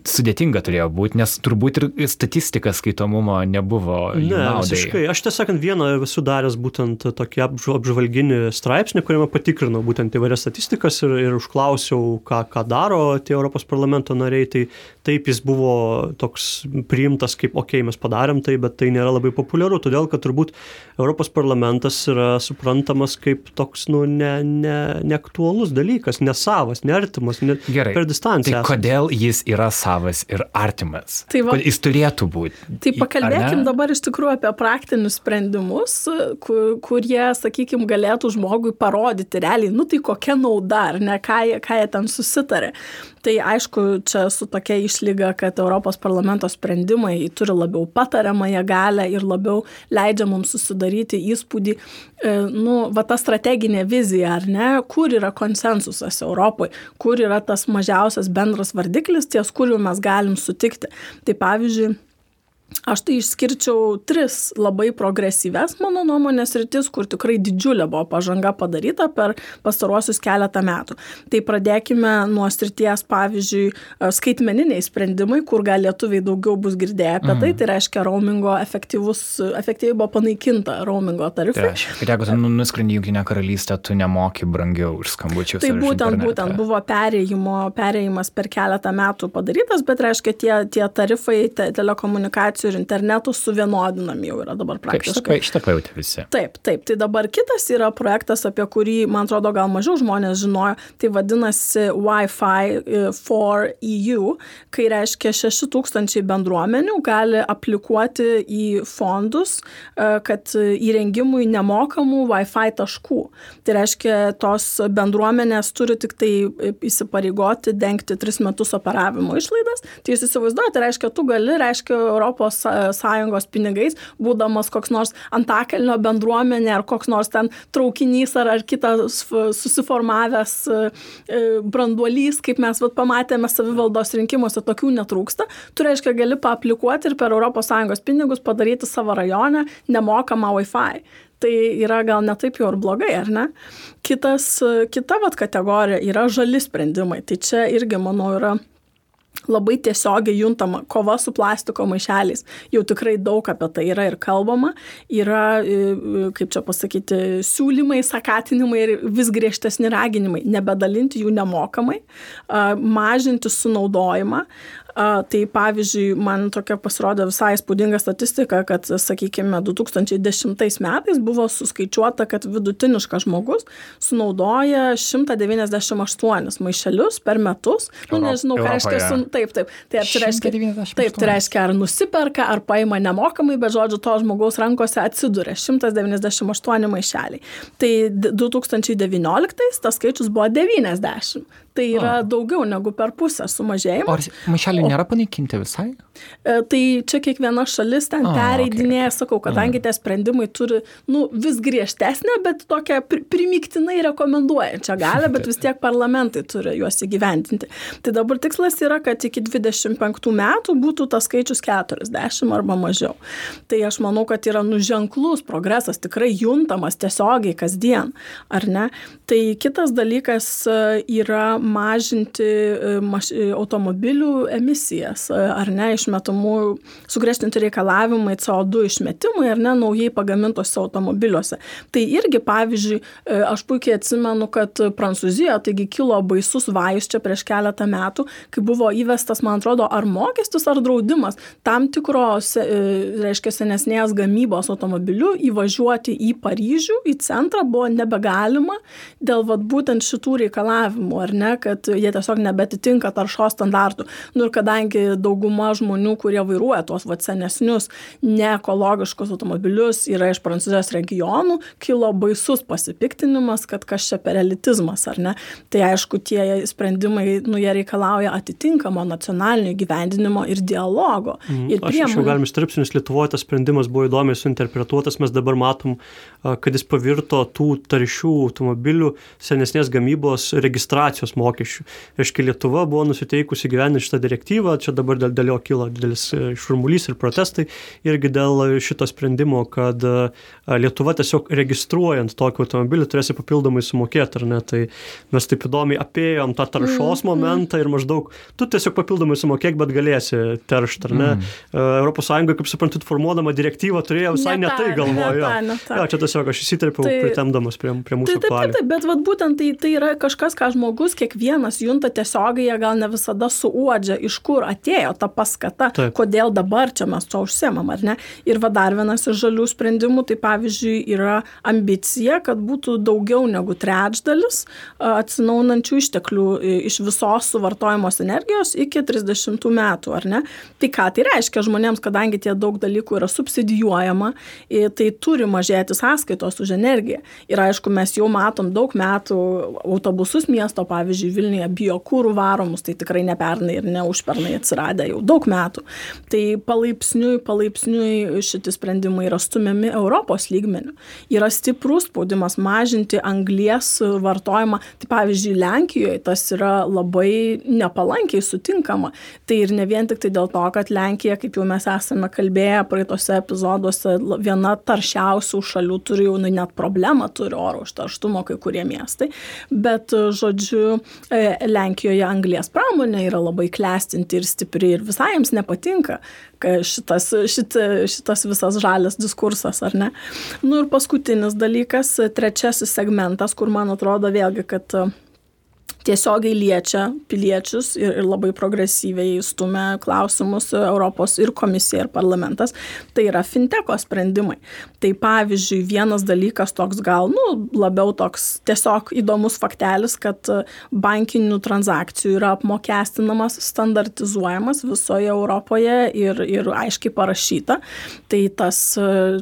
sudėtinga turėjo būti, nes turbūt ir statistika skaitomumo nebuvo. Ne, visiškai. Aš tiesą sakant, vieną esu daręs būtent tokį apžvalginį straipsnį, kuriame patikrinau būtent įvairias statistikas ir, ir užklausiau, ką, ką daro tie Europos parlamento nariai. Tai taip jis buvo toks priimtas kaip, okei, okay, mes padarėm tai, bet tai nėra labai populiaru, todėl kad turbūt Europos parlamentas yra suprantamas kaip toks, nu, ne, ne, neaktualus dalykas, nesavas, neartimas, ne, Gerai. per distanciją. Tai kodėl jis yra savas ir artimas? Tai va, jis turėtų būti. Tai pakalbėkim dabar iš tikrųjų apie praktinius sprendimus, kur, kurie, sakykime, galėtų žmogui parodyti realiai, nu tai kokia nauda, ar ne, ką jie, ką jie ten susitarė. Tai aišku, čia su tokia išlyga, kad Europos parlamento sprendimai turi labiau patariamąją galę ir labiau leidžia mums susidaryti įspūdį, e, nu, va ta strateginė vizija, ar ne, kur yra konsensusas Europoje, kur yra tas mažiausias bendras vardiklis, ties kuriuo mes galim sutikti. Tai pavyzdžiui, Aš tai išskirčiau tris labai progresyves, mano nuomonės, rytis, kur tikrai didžiulė buvo pažanga padaryta per pastaruosius keletą metų. Tai pradėkime nuo srities, pavyzdžiui, skaitmeniniai sprendimai, kur gal lietuviai daugiau bus girdėję apie mm. tai, tai reiškia roamingo efektyvus, efektyviai buvo panaikinta roamingo tarifai. Tai, kad jeigu tu nu, nuskrendi Junkinę karalystę, tu nemoki brangiau už skambučius. Tai būtent, būtent buvo perėjimo, perėjimas per keletą metų padarytas, bet reiškia tie, tie tarifai te, telekomunikacijų komunikacijų ir internetų suvienodinami jau yra dabar praktiškai. Šitą pajutė visi. Taip, taip. Tai dabar kitas yra projektas, apie kurį, man atrodo, gal mažiau žmonės žinojo, tai vadinasi Wi-Fi e, for EU, kai reiškia 6000 bendruomenių gali aplikuoti į fondus, e, kad įrengimui nemokamų Wi-Fi taškų. Tai reiškia, tos bendruomenės turi tik tai įsipareigoti dengti 3 metus operavimo išlaidas. Tai jūs įsivaizduojate, reiškia, tu gali, reiškia, Europos ES pinigais, būdamas koks nors antakelnio bendruomenė ar koks nors ten traukinys ar, ar kitas susiformavęs e, e, branduolys, kaip mes vat, pamatėme savivaldos rinkimuose, tokių netrūksta. Tu reiškia, gali paaplikuoti ir per ES pinigus padaryti savo rajone nemokamą Wi-Fi tai yra gal netaip jau ir blogai, ar ne? Kitas, kita vat kategorija yra žali sprendimai. Tai čia irgi, manau, yra labai tiesiogiai juntama kova su plastiko maišeliais. Jau tikrai daug apie tai yra ir kalbama. Yra, e, kaip čia pasakyti, siūlymai, sakatinimai ir vis griežtesni raginimai. Nebedalinti jų nemokamai, mažinti sunaudojimą, Tai pavyzdžiui, man tokia pasirodė visai spūdinga statistika, kad, sakykime, 2010 metais buvo suskaičiuota, kad vidutiniškas žmogus sunaudoja 198 maišelius per metus. Nu, nežinau, ką reiškia, su... taip, taip. Tai, tai reiškia, taip, tai reiškia, ar nusiperka, ar paima nemokamai, bet žodžiu, to žmogaus rankose atsiduria 198 maišeliai. Tai 2019 tas skaičius buvo 90. Tai yra A. daugiau negu per pusę sumažėjimo. Ar maišeliai nėra panaikinti visai? E, tai čia kiekviena šalis ten pereidinėja, okay. sakau, kadangi tie sprendimai turi, nu, vis griežtesnę, bet tokią primiktinai rekomenduojančią galę, bet vis tiek parlamentai turi juos įgyventinti. Tai dabar tikslas yra, kad iki 25 metų būtų tas skaičius 40 arba mažiau. Tai aš manau, kad yra nuženklus progresas, tikrai juntamas tiesiogiai kasdien, ar ne? Tai kitas dalykas e, yra mažinti e, maš, e, automobilių emisijas, ar ne, išmetamų, sugriežtinti reikalavimai CO2 išmetimui, ar ne, naujai pagamintose automobiliuose. Tai irgi, pavyzdžiui, aš puikiai atsimenu, kad Prancūzijoje, taigi kilo baisus vajus čia prieš keletą metų, kai buvo įvestas, man atrodo, ar mokestis, ar draudimas tam tikros, reiškia, senesnės gamybos automobiliu įvažiuoti į Paryžių, į centrą buvo nebegalima dėl vat, būtent šitų reikalavimų, ar ne, kad jie tiesiog nebetitinka taršos standartų. Nu ir kadangi dauguma žmonių, kurie vairuoja tuos vat, senesnius neekologiškus automobilius, yra iš Prancūzijos regionų, kilo baisus pasipiktinimas, kad kas čia per elitizmas, ar ne. Tai aišku, tie sprendimai, nu, jie reikalauja atitinkamo nacionalinio gyvendinimo ir dialogo. Mm, ir priemonių. Aš jau galim stripsnius Lietuvoje tas sprendimas buvo įdomiai suinterpretuotas, mes dabar matom, kad jis pavirto tų taršių automobilių senesnės gamybos registracijos mokesčių. Reiškia, Lietuva buvo nusiteikusi gyveninti šitą direktyvą, čia dabar dėl, dėl jo kilo didelis e, šurmulys ir protestai, irgi dėl šito sprendimo, kad Lietuva tiesiog registruojant tokį automobilį turėsi papildomai sumokėti, ar ne? Tai mes taip įdomiai apėjom tą taršos mm, momentą ir maždaug tu tiesiog papildomai sumokėk, bet galėsi teršti, ar ne? Mm. ES, kaip suprantu, formuodama direktyvą turėjo visai ne, ne tai ne, ja, čia tiesiog aš įsiterpiau tai, pritemdamas prie, prie mūsų. Taip, taip, taip, taip, bet vat, būtent tai, tai yra kažkas, ką žmogus kiekvienas junta tiesiogiai, gal ne visada suuodžia, iš kur atėjo ta paskata, taip. kodėl dabar čia mes to užsiemam, ar ne. Ir va dar vienas iš žalių sprendimų, tai pavyzdžiui, yra ambicija, kad būtų daugiau negu trečdalis atsinaunančių išteklių iš visos suvartojamos energijos iki 30 metų, ar ne. Tai ką tai reiškia žmonėms, kadangi tie daug dalykų yra subsidijuojama, tai turi mažėti sąskaitos už energiją. Ir aišku, mes jau matom daug metų autobusus miesto, pavyzdžiui, Vilniuje biokūrų varomus, tai tikrai ne pernai ir ne užpernai atsiradę jau daug metų. Tai palaipsniui, palaipsniui šitie sprendimai yra stumiami Europos lygmenių. Yra stiprus spaudimas mažinti anglies vartojimą. Tai pavyzdžiui, Lenkijoje tas yra labai nepalankiai sutinkama. Tai ir ne vien tik tai dėl to, kad Lenkija, kaip jau mes esame kalbėję praeitose epizoduose, viena taršiausių šalių turi jau nu, net problemą, turi oro užterštumo kai kurie miestai. Bet, žodžiu, Lenkijoje anglės pramonė yra labai klestinti ir stipri ir visai jiems nepatinka šitas, šit, šitas visas žalias diskursas, ar ne. Nu ir paskutinis dalykas, trečiasis segmentas, kur man atrodo vėlgi, kad tiesiogiai liečia piliečius ir, ir labai progresyviai stumia klausimus Europos ir komisija, ir parlamentas, tai yra finteko sprendimai. Tai pavyzdžiui, vienas dalykas toks gal, nu, labiau toks tiesiog įdomus faktelis, kad bankinių transakcijų yra apmokestinamas, standartizuojamas visoje Europoje ir, ir aiškiai parašyta. Tai tas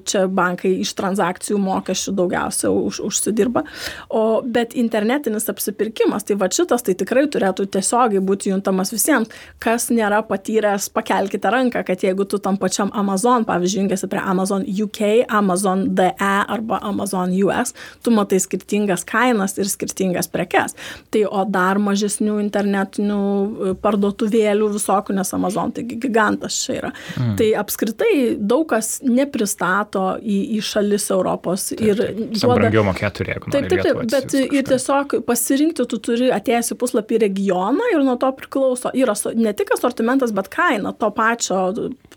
čia bankai iš transakcijų mokesčių daugiausia už, užsidirba. O, bet internetinis apsipirkimas, tai va šitas tai tikrai turėtų tiesiogiai būti juntamas visiems. Kas nėra patyręs, pakelkite ranką, kad jeigu tu tam pačiam Amazon, pavyzdžiui, jungiasi prie Amazon UK, Amazon DE arba Amazon US, tu matai skirtingas kainas ir skirtingas prekes. Tai o dar mažesnių internetinių e, parduotuvėlių visokių, nes Amazon taigi gigantas čia yra. Mm. Tai apskritai daug kas nepristato į, į šalis Europos. Taip, ir taip, duoda... brangiau mokėti, jeigu taip, taip, taip, bet ir tiesiog pasirinkti tu turi atėjęs į puslapį regioną ir nuo to priklauso, yra ne tik asortimentas, bet kaina to pačio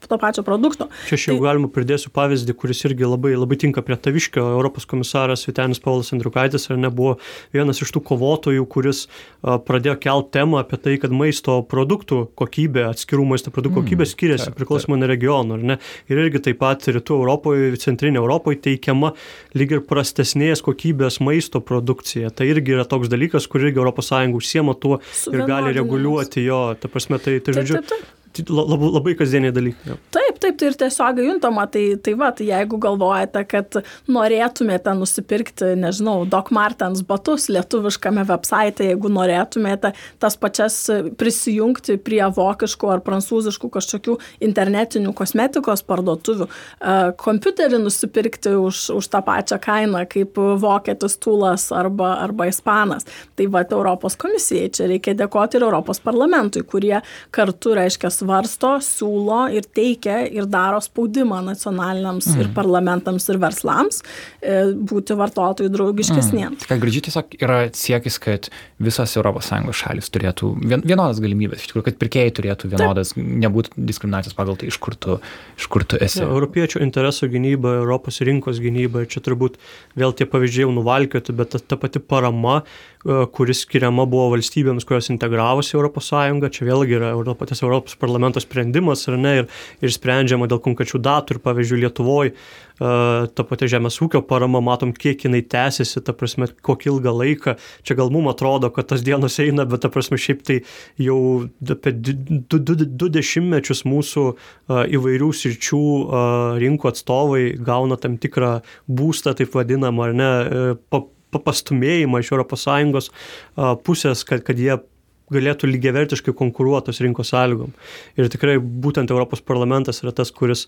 to pačio produkto. Čia aš jau tai... galima pridėsiu pavyzdį, kuris irgi labai, labai tinka prie taviškio. Europos komisaras Vitenis Paulas Andriukaitis ar nebuvo vienas iš tų kovotojų, kuris pradėjo kelt temą apie tai, kad maisto produktų kokybė, atskirų maisto produktų kokybė mm, skiriasi priklausomai nuo regiono, ar ne? Ir irgi taip pat rytų Europoje, centrinė Europoje teikiama lyg ir prastesnės kokybės maisto produkcija. Tai irgi yra toks dalykas, kur irgi ES užsiema tuo ir gali reguliuoti jo. Ta prasme, tai, tai žodžiu, taip, taip, taip labai, labai kasdieniai dalykai. Ja. Taip, taip, tai ir tiesiog juntama, tai, tai va, tai jeigu galvojate, kad norėtumėte nusipirkti, nežinau, Doc Martens batus lietuviškame website, jeigu norėtumėte tas pačias prisijungti prie vokiškų ar prancūziškų kažkokių internetinių kosmetikos parduotuvių, kompiuterį nusipirkti už, už tą pačią kainą kaip vokietis tūlas arba, arba ispanas. Tai va, Europos komisijai čia reikia dėkoti ir Europos parlamentui, kurie kartu, reiškia, svarsto, siūlo ir teikia ir daro spaudimą nacionaliniams mm. ir parlamentams ir verslams e, būti vartotojų draugiškesniems. Mm. Ką gražiai tiesiog yra siekis, kad visos ES šalis turėtų vienodas galimybės, iš tikrųjų, kad pirkėjai turėtų vienodas, Taip. nebūtų diskriminacijos pagal tai, iš kur tu, iš kur tu esi. Ja, europiečių interesų gynyba, Europos rinkos gynyba, čia turbūt vėl tie pavyzdžiai jau nuvalkioti, bet ta, ta pati parama, e, kuris skiriama buvo valstybėms, kurios integravosi Europos Sąjungą, čia vėlgi yra Europos, Europos parlamento sprendimas ar ne, ir, ir sprendžiama dėl konkrečių datų ir pavyzdžiui Lietuvoje ta pati žemės ūkio parama, matom, kiek jinai tęsiasi, ta prasme, kokį ilgą laiką. Čia gal mums atrodo, kad tas dienos eina, bet ta prasme, šiaip tai jau apie du, du, du, dešimtmečius mūsų įvairių sričių rinkų atstovai gauna tam tikrą būstą, taip vadinamą, ar ne, e, papastumėjimą iš ES pusės, kad, kad jie galėtų lygiavertiškai konkuruoti tos rinkos sąlygom. Ir tikrai būtent Europos parlamentas yra tas, kuris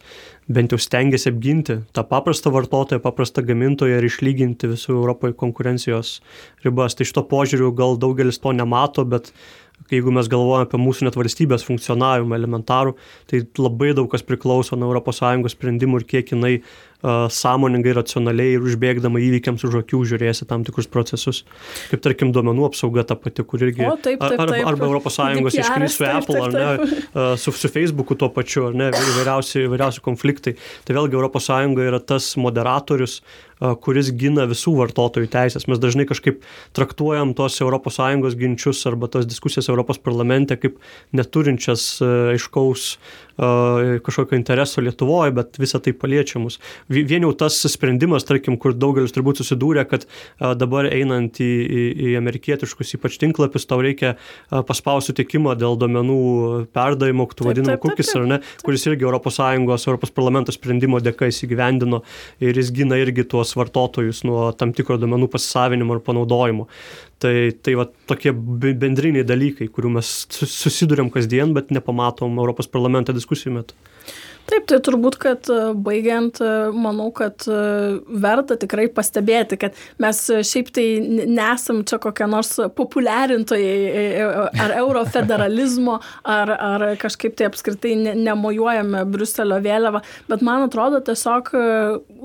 bent jau stengiasi apginti tą paprastą vartotoją, paprastą gamintoją ir išlyginti visų Europoje konkurencijos ribas. Tai šito požiūriu gal daugelis to nemato, bet jeigu mes galvojame apie mūsų net valstybės funkcionavimą elementarų, tai labai daug kas priklauso nuo ES sprendimų ir kiek jinai sąmoningai, racionaliai ir užbėgdama įvykiams už akių žiūrėsi tam tikrus procesus. Kaip tarkim duomenų apsauga ta pati, kur irgi... O, taip, taip, taip. Arba ES iškris su Apple, ar ne, su, su Facebooku tuo pačiu, ar ne, įvairiausi, įvairiausi konfliktai. Tai vėlgi ES yra tas moderatorius, kuris gina visų vartotojų teisės. Mes dažnai kažkaip traktuojam tos ES ginčius arba tos diskusijas Europos parlamente kaip neturinčias aiškaus kažkokio intereso Lietuvoje, bet visą tai paliečia mus. Vien jau tas sprendimas, tarkim, kur daugelis turbūt susidūrė, kad dabar einant į, į, į amerikietiškus ypač tinklapius, tau reikia paspausti sutikimą dėl domenų perdavimo, tu vadinamų kukis ar ne, kuris irgi ES, ES parlamento sprendimo dėka įsigyvendino ir jis gina irgi tuos vartotojus nuo tam tikro domenų pasisavinimo ir panaudojimo. Tai, tai va tokie bendriniai dalykai, kurių mes susidurėm kasdien, bet nepamatom Europos parlamento diskusijų metu. Taip, tai turbūt, kad e, baigiant, e, manau, kad e, verta tikrai pastebėti, kad mes šiaip tai nesam čia kokie nors populiarintojai ar eurofederalizmo, ar, ar kažkaip tai apskritai nemojuojame Bruselio vėliavą, bet man atrodo tiesiog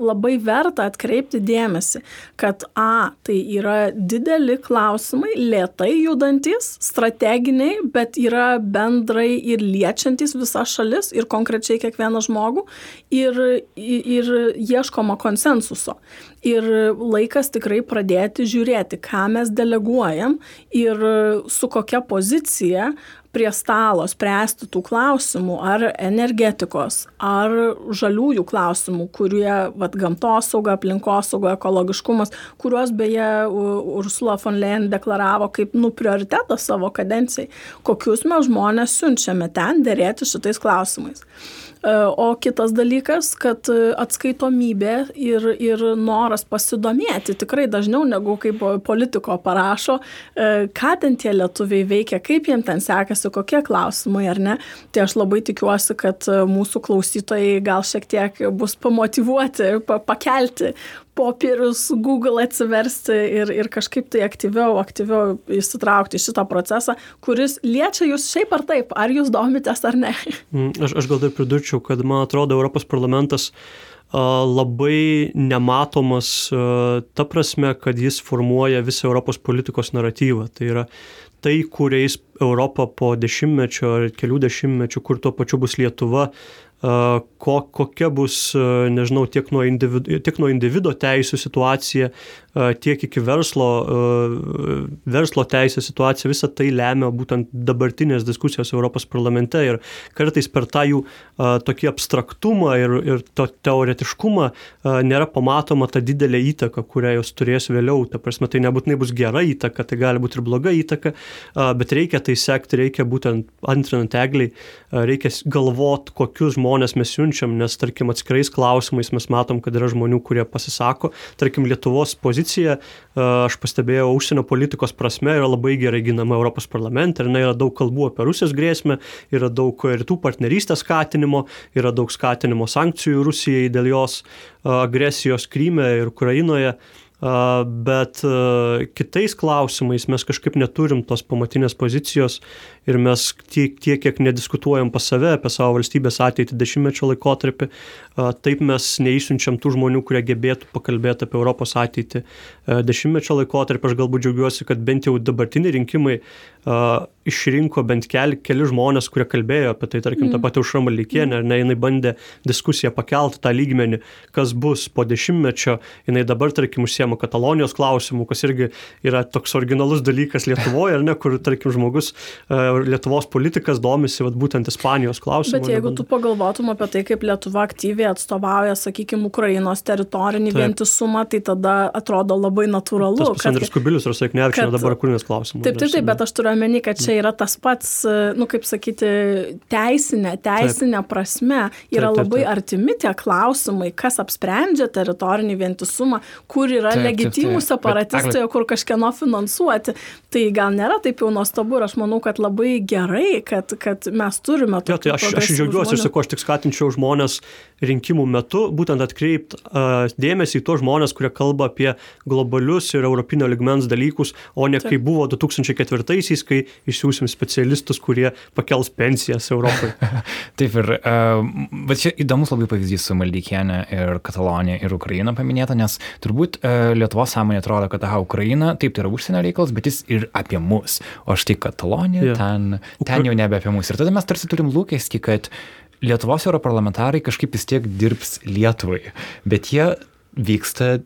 labai verta atkreipti dėmesį, kad A, tai yra dideli klausimai, lietai judantis, strateginiai, bet yra bendrai ir liečiantis visas šalis ir konkrečiai kiekvieną vieną žmogų ir, ir ieškoma konsensuso. Ir laikas tikrai pradėti žiūrėti, ką mes deleguojam ir su kokia pozicija prie stalo spręsti tų klausimų, ar energetikos, ar žaliųjų klausimų, kurie, vad, gamtosauga, aplinkosauga, ekologiškumas, kuriuos beje Ursula von Leyen deklaravo kaip, nu, prioritetą savo kadencijai, kokius mes žmonės siunčiame ten dėrėti šitais klausimais. E, o kitas dalykas, kad atskaitomybė ir, ir noras pasidomėti tikrai dažniau negu kaip politiko parašo, e, ką ten tie lietuviai veikia, kaip jiems ten sekasi, kokie klausimai ar ne. Tai aš labai tikiuosi, kad mūsų klausytojai gal šiek tiek bus pamotivuoti, pakelti popierius, Google atsiversti ir, ir kažkaip tai aktyviau, aktyviau įsitraukti šitą procesą, kuris liečia jūs šiaip ar taip, ar jūs domitės ar ne. Mm, aš, aš gal dar pridurčiau, kad man atrodo Europos parlamentas labai nematomas ta prasme, kad jis formuoja visą Europos politikos naratyvą. Tai yra tai, kuriais Europą po dešimtmečio ar kelių dešimtmečių, kur tuo pačiu bus Lietuva, ko, kokia bus, nežinau, tiek nuo, individu, tiek nuo individo teisų situacija, tiek iki verslo, verslo teisės situacija, visa tai lemia būtent dabartinės diskusijos Europos parlamente ir kartais per tą jų tokį abstraktumą ir, ir to teoretiškumą nėra pamatoma ta didelė įtaka, kurią jos turės vėliau. Ta prasme, tai nebūtinai bus gera įtaka, tai gali būti ir bloga įtaka, bet reikia tai sekti, reikia būtent antrinant egliai, reikia galvoti, kokius žmonės mes siunčiam, nes tarkim atskirais klausimais mes matom, kad yra žmonių, kurie pasisako, tarkim Lietuvos pozicija aš pastebėjau, užsienio politikos prasme yra labai gerai ginama Europos parlamente, ir yra daug kalbų apie Rusijos grėsmę, yra daug rytų partnerystės skatinimo, yra daug skatinimo sankcijų Rusijai dėl jos agresijos Kryme ir Ukrainoje bet kitais klausimais mes kažkaip neturim tos pamatinės pozicijos ir mes tiek, tiek kiek nediskutuojam pas save apie savo valstybės ateitį dešimtmečio laikotarpį, taip mes neįsiunčiam tų žmonių, kurie gebėtų pakalbėti apie Europos ateitį dešimtmečio laikotarpį. Aš galbūt džiaugiuosi, kad bent jau dabartiniai rinkimai išrinko bent keli, keli žmonės, kurie kalbėjo apie tai, tarkim, mm. tą patį Užramą Likienę, mm. ne, jinai bandė diskusiją pakelti tą lygmenį, kas bus po dešimtmečio, jinai dabar, tarkim, užsiema Katalonijos klausimų, kas irgi yra toks originalus dalykas Lietuvoje, ar ne, kur, tarkim, žmogus, uh, Lietuvos politikas domisi, vat, būtent Ispanijos klausimų. Bet jeigu tu pagalvotum apie tai, kaip Lietuva aktyviai atstovauja, sakykime, Ukrainos teritorinį Taip. vientisumą, tai tada atrodo labai natūralu. Tas Andrius Kubilius ir Saiknevičius dabar kūrinės klausimas. Taip, taip, taip, bet aš turiu omeny, kad čia yra tas pats, nu kaip sakyti, teisinė, teisinė taip. prasme yra taip, taip, labai taip. artimi tie klausimai, kas apsprendžia teritorinį vientisumą, kur yra taip, legitimų separatistai, kur kažkieno finansuoti. Tai gal nėra taip jau nuostabu ir aš manau, kad labai gerai, kad, kad mes turime to. Ja, tai aš, aš džiaugiuosi ir sakau, aš tik skatinčiau žmonės rinkimų metu būtent atkreipti uh, dėmesį į tos žmonės, kurie kalba apie globalius ir europinio ligmens dalykus, o ne Taip. kaip buvo 2004-aisiais, kai išsiųsim specialistus, kurie pakels pensijas Europai. Taip ir, uh, bet čia įdomus labai pavyzdys su Maldykienė ir Katalonija ir Ukraina paminėta, nes turbūt uh, Lietuvos sąmonė atrodo, kad aha, Ukraina, taip tai yra užsienio reikalas, bet jis ir apie mus, o štai Katalonija, yeah. ten, ten jau nebe apie mus. Ir tada mes tarsi turim lūkestį, kad Lietuvos europarlamentarai kažkaip vis tiek dirbs Lietuvai, bet jie vyksta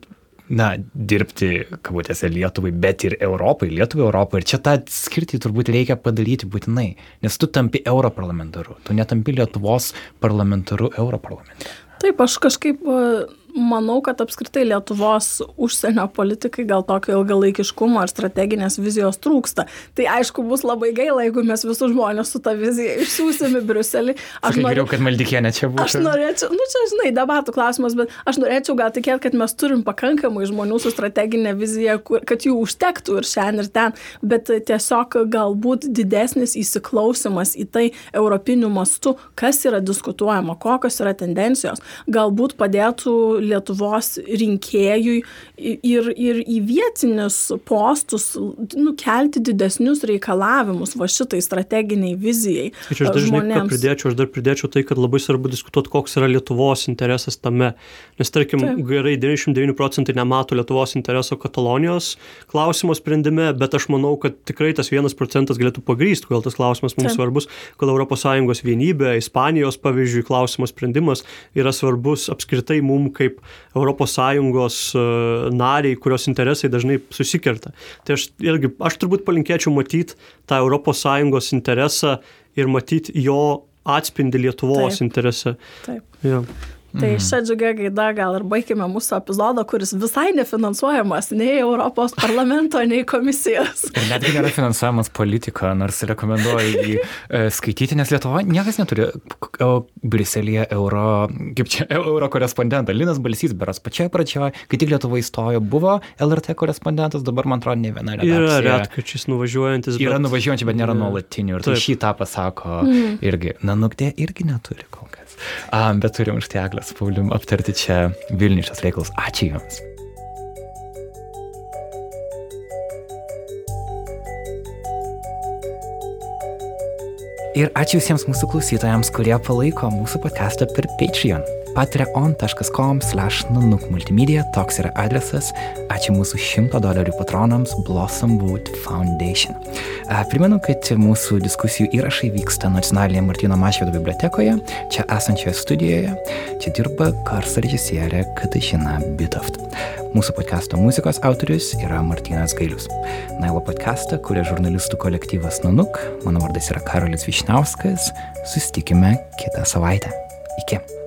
na, dirbti, kabutėse, Lietuvai, bet ir Europai, Lietuvai, Europai. Ir čia tą skirtį turbūt reikia padaryti būtinai, nes tu tampi europarlamentaru, tu netampi Lietuvos parlamentaru europarlamente. Taip, aš kažkaip manau, kad apskritai Lietuvos užsienio politikai gal tokio ilgalaikiškumo ar strateginės vizijos trūksta. Tai aišku, bus labai gaila, jeigu mes visus žmonės su ta vizija išsiųsim į Briuselį. Aš Sakai, norėčiau, kad Maldikienė čia būtų. Aš norėčiau, nu čia žinai, debatų klausimas, bet aš norėčiau gal tikėti, kad mes turim pakankamai žmonių su strateginė vizija, kur, kad jų užtektų ir šiandien ir ten, bet tiesiog galbūt didesnis įsiklausimas į tai europiniu mastu, kas yra diskutuojama, kokios yra tendencijos, galbūt padėtų Lietuvos rinkėjui ir, ir į vietinius postus nukelti didesnius reikalavimus va šitai strateginiai vizijai. Aš dar žinai, pridėčiau, aš dar pridėčiau tai, kad labai svarbu diskutuoti, koks yra Lietuvos interesas tame. Nes tarkim, Taip. gerai, 99 procentai nemato Lietuvos intereso Katalonijos klausimo sprendime, bet aš manau, kad tikrai tas vienas procentas galėtų pagrysti, kodėl tas klausimas mums Taip. svarbus, kodėl ES vienybė, Ispanijos pavyzdžiui, klausimo sprendimas yra svarbus apskritai mums kaip kaip ES e, nariai, kurios interesai dažnai susikerta. Tai aš irgi, aš turbūt palinkėčiau matyti tą ES interesą ir matyti jo atspindi Lietuvos Taip. interese. Taip. Ja. Tai mhm. šią džiugę gaidą gal ir baigime mūsų epizodą, kuris visai nefinansuojamas nei Europos parlamento, nei komisijos. Ir netgi nėra finansuojamas politika, nors rekomenduoju jį e, skaityti, nes Lietuva niekas neturi Briselėje euro, kaip čia, euro korespondentą. Linas Balsys, beras pačioje pradžioje, kai tik Lietuva įstojo, buvo LRT korespondentas, dabar man atrodo ne viena redakcija. Yra retkačiais nuvažiuojantis. Bet... Yra nuvažiuojančių, bet nėra nuolatinių. Ir tai šitą pasako mm. irgi. Nanuktė irgi neturi kol kas. Um, bet turim už teglę su Paulium aptarti čia Vilnišas reikalus. Ačiū Jums. Ir ačiū visiems mūsų klausytojams, kurie palaiko mūsų podcastą per Patreon. patreon.com slash nanuk multimedia, toks yra adresas. Ačiū mūsų 100 dolerių patronams Blossom Wood Foundation. Primenu, kad mūsų diskusijų įrašai vyksta nacionalinėje Martino Mašvido bibliotekoje, čia esančioje studijoje. Čia dirba garso režisierė Katažina Bitoft. Mūsų podkasto muzikos autorius yra Martinas Gailius. Nailo podcastą kuria žurnalistų kolektyvas Nanuk. Mano vardas yra Karolis Višniauskas. Sustikime kitą savaitę. Iki.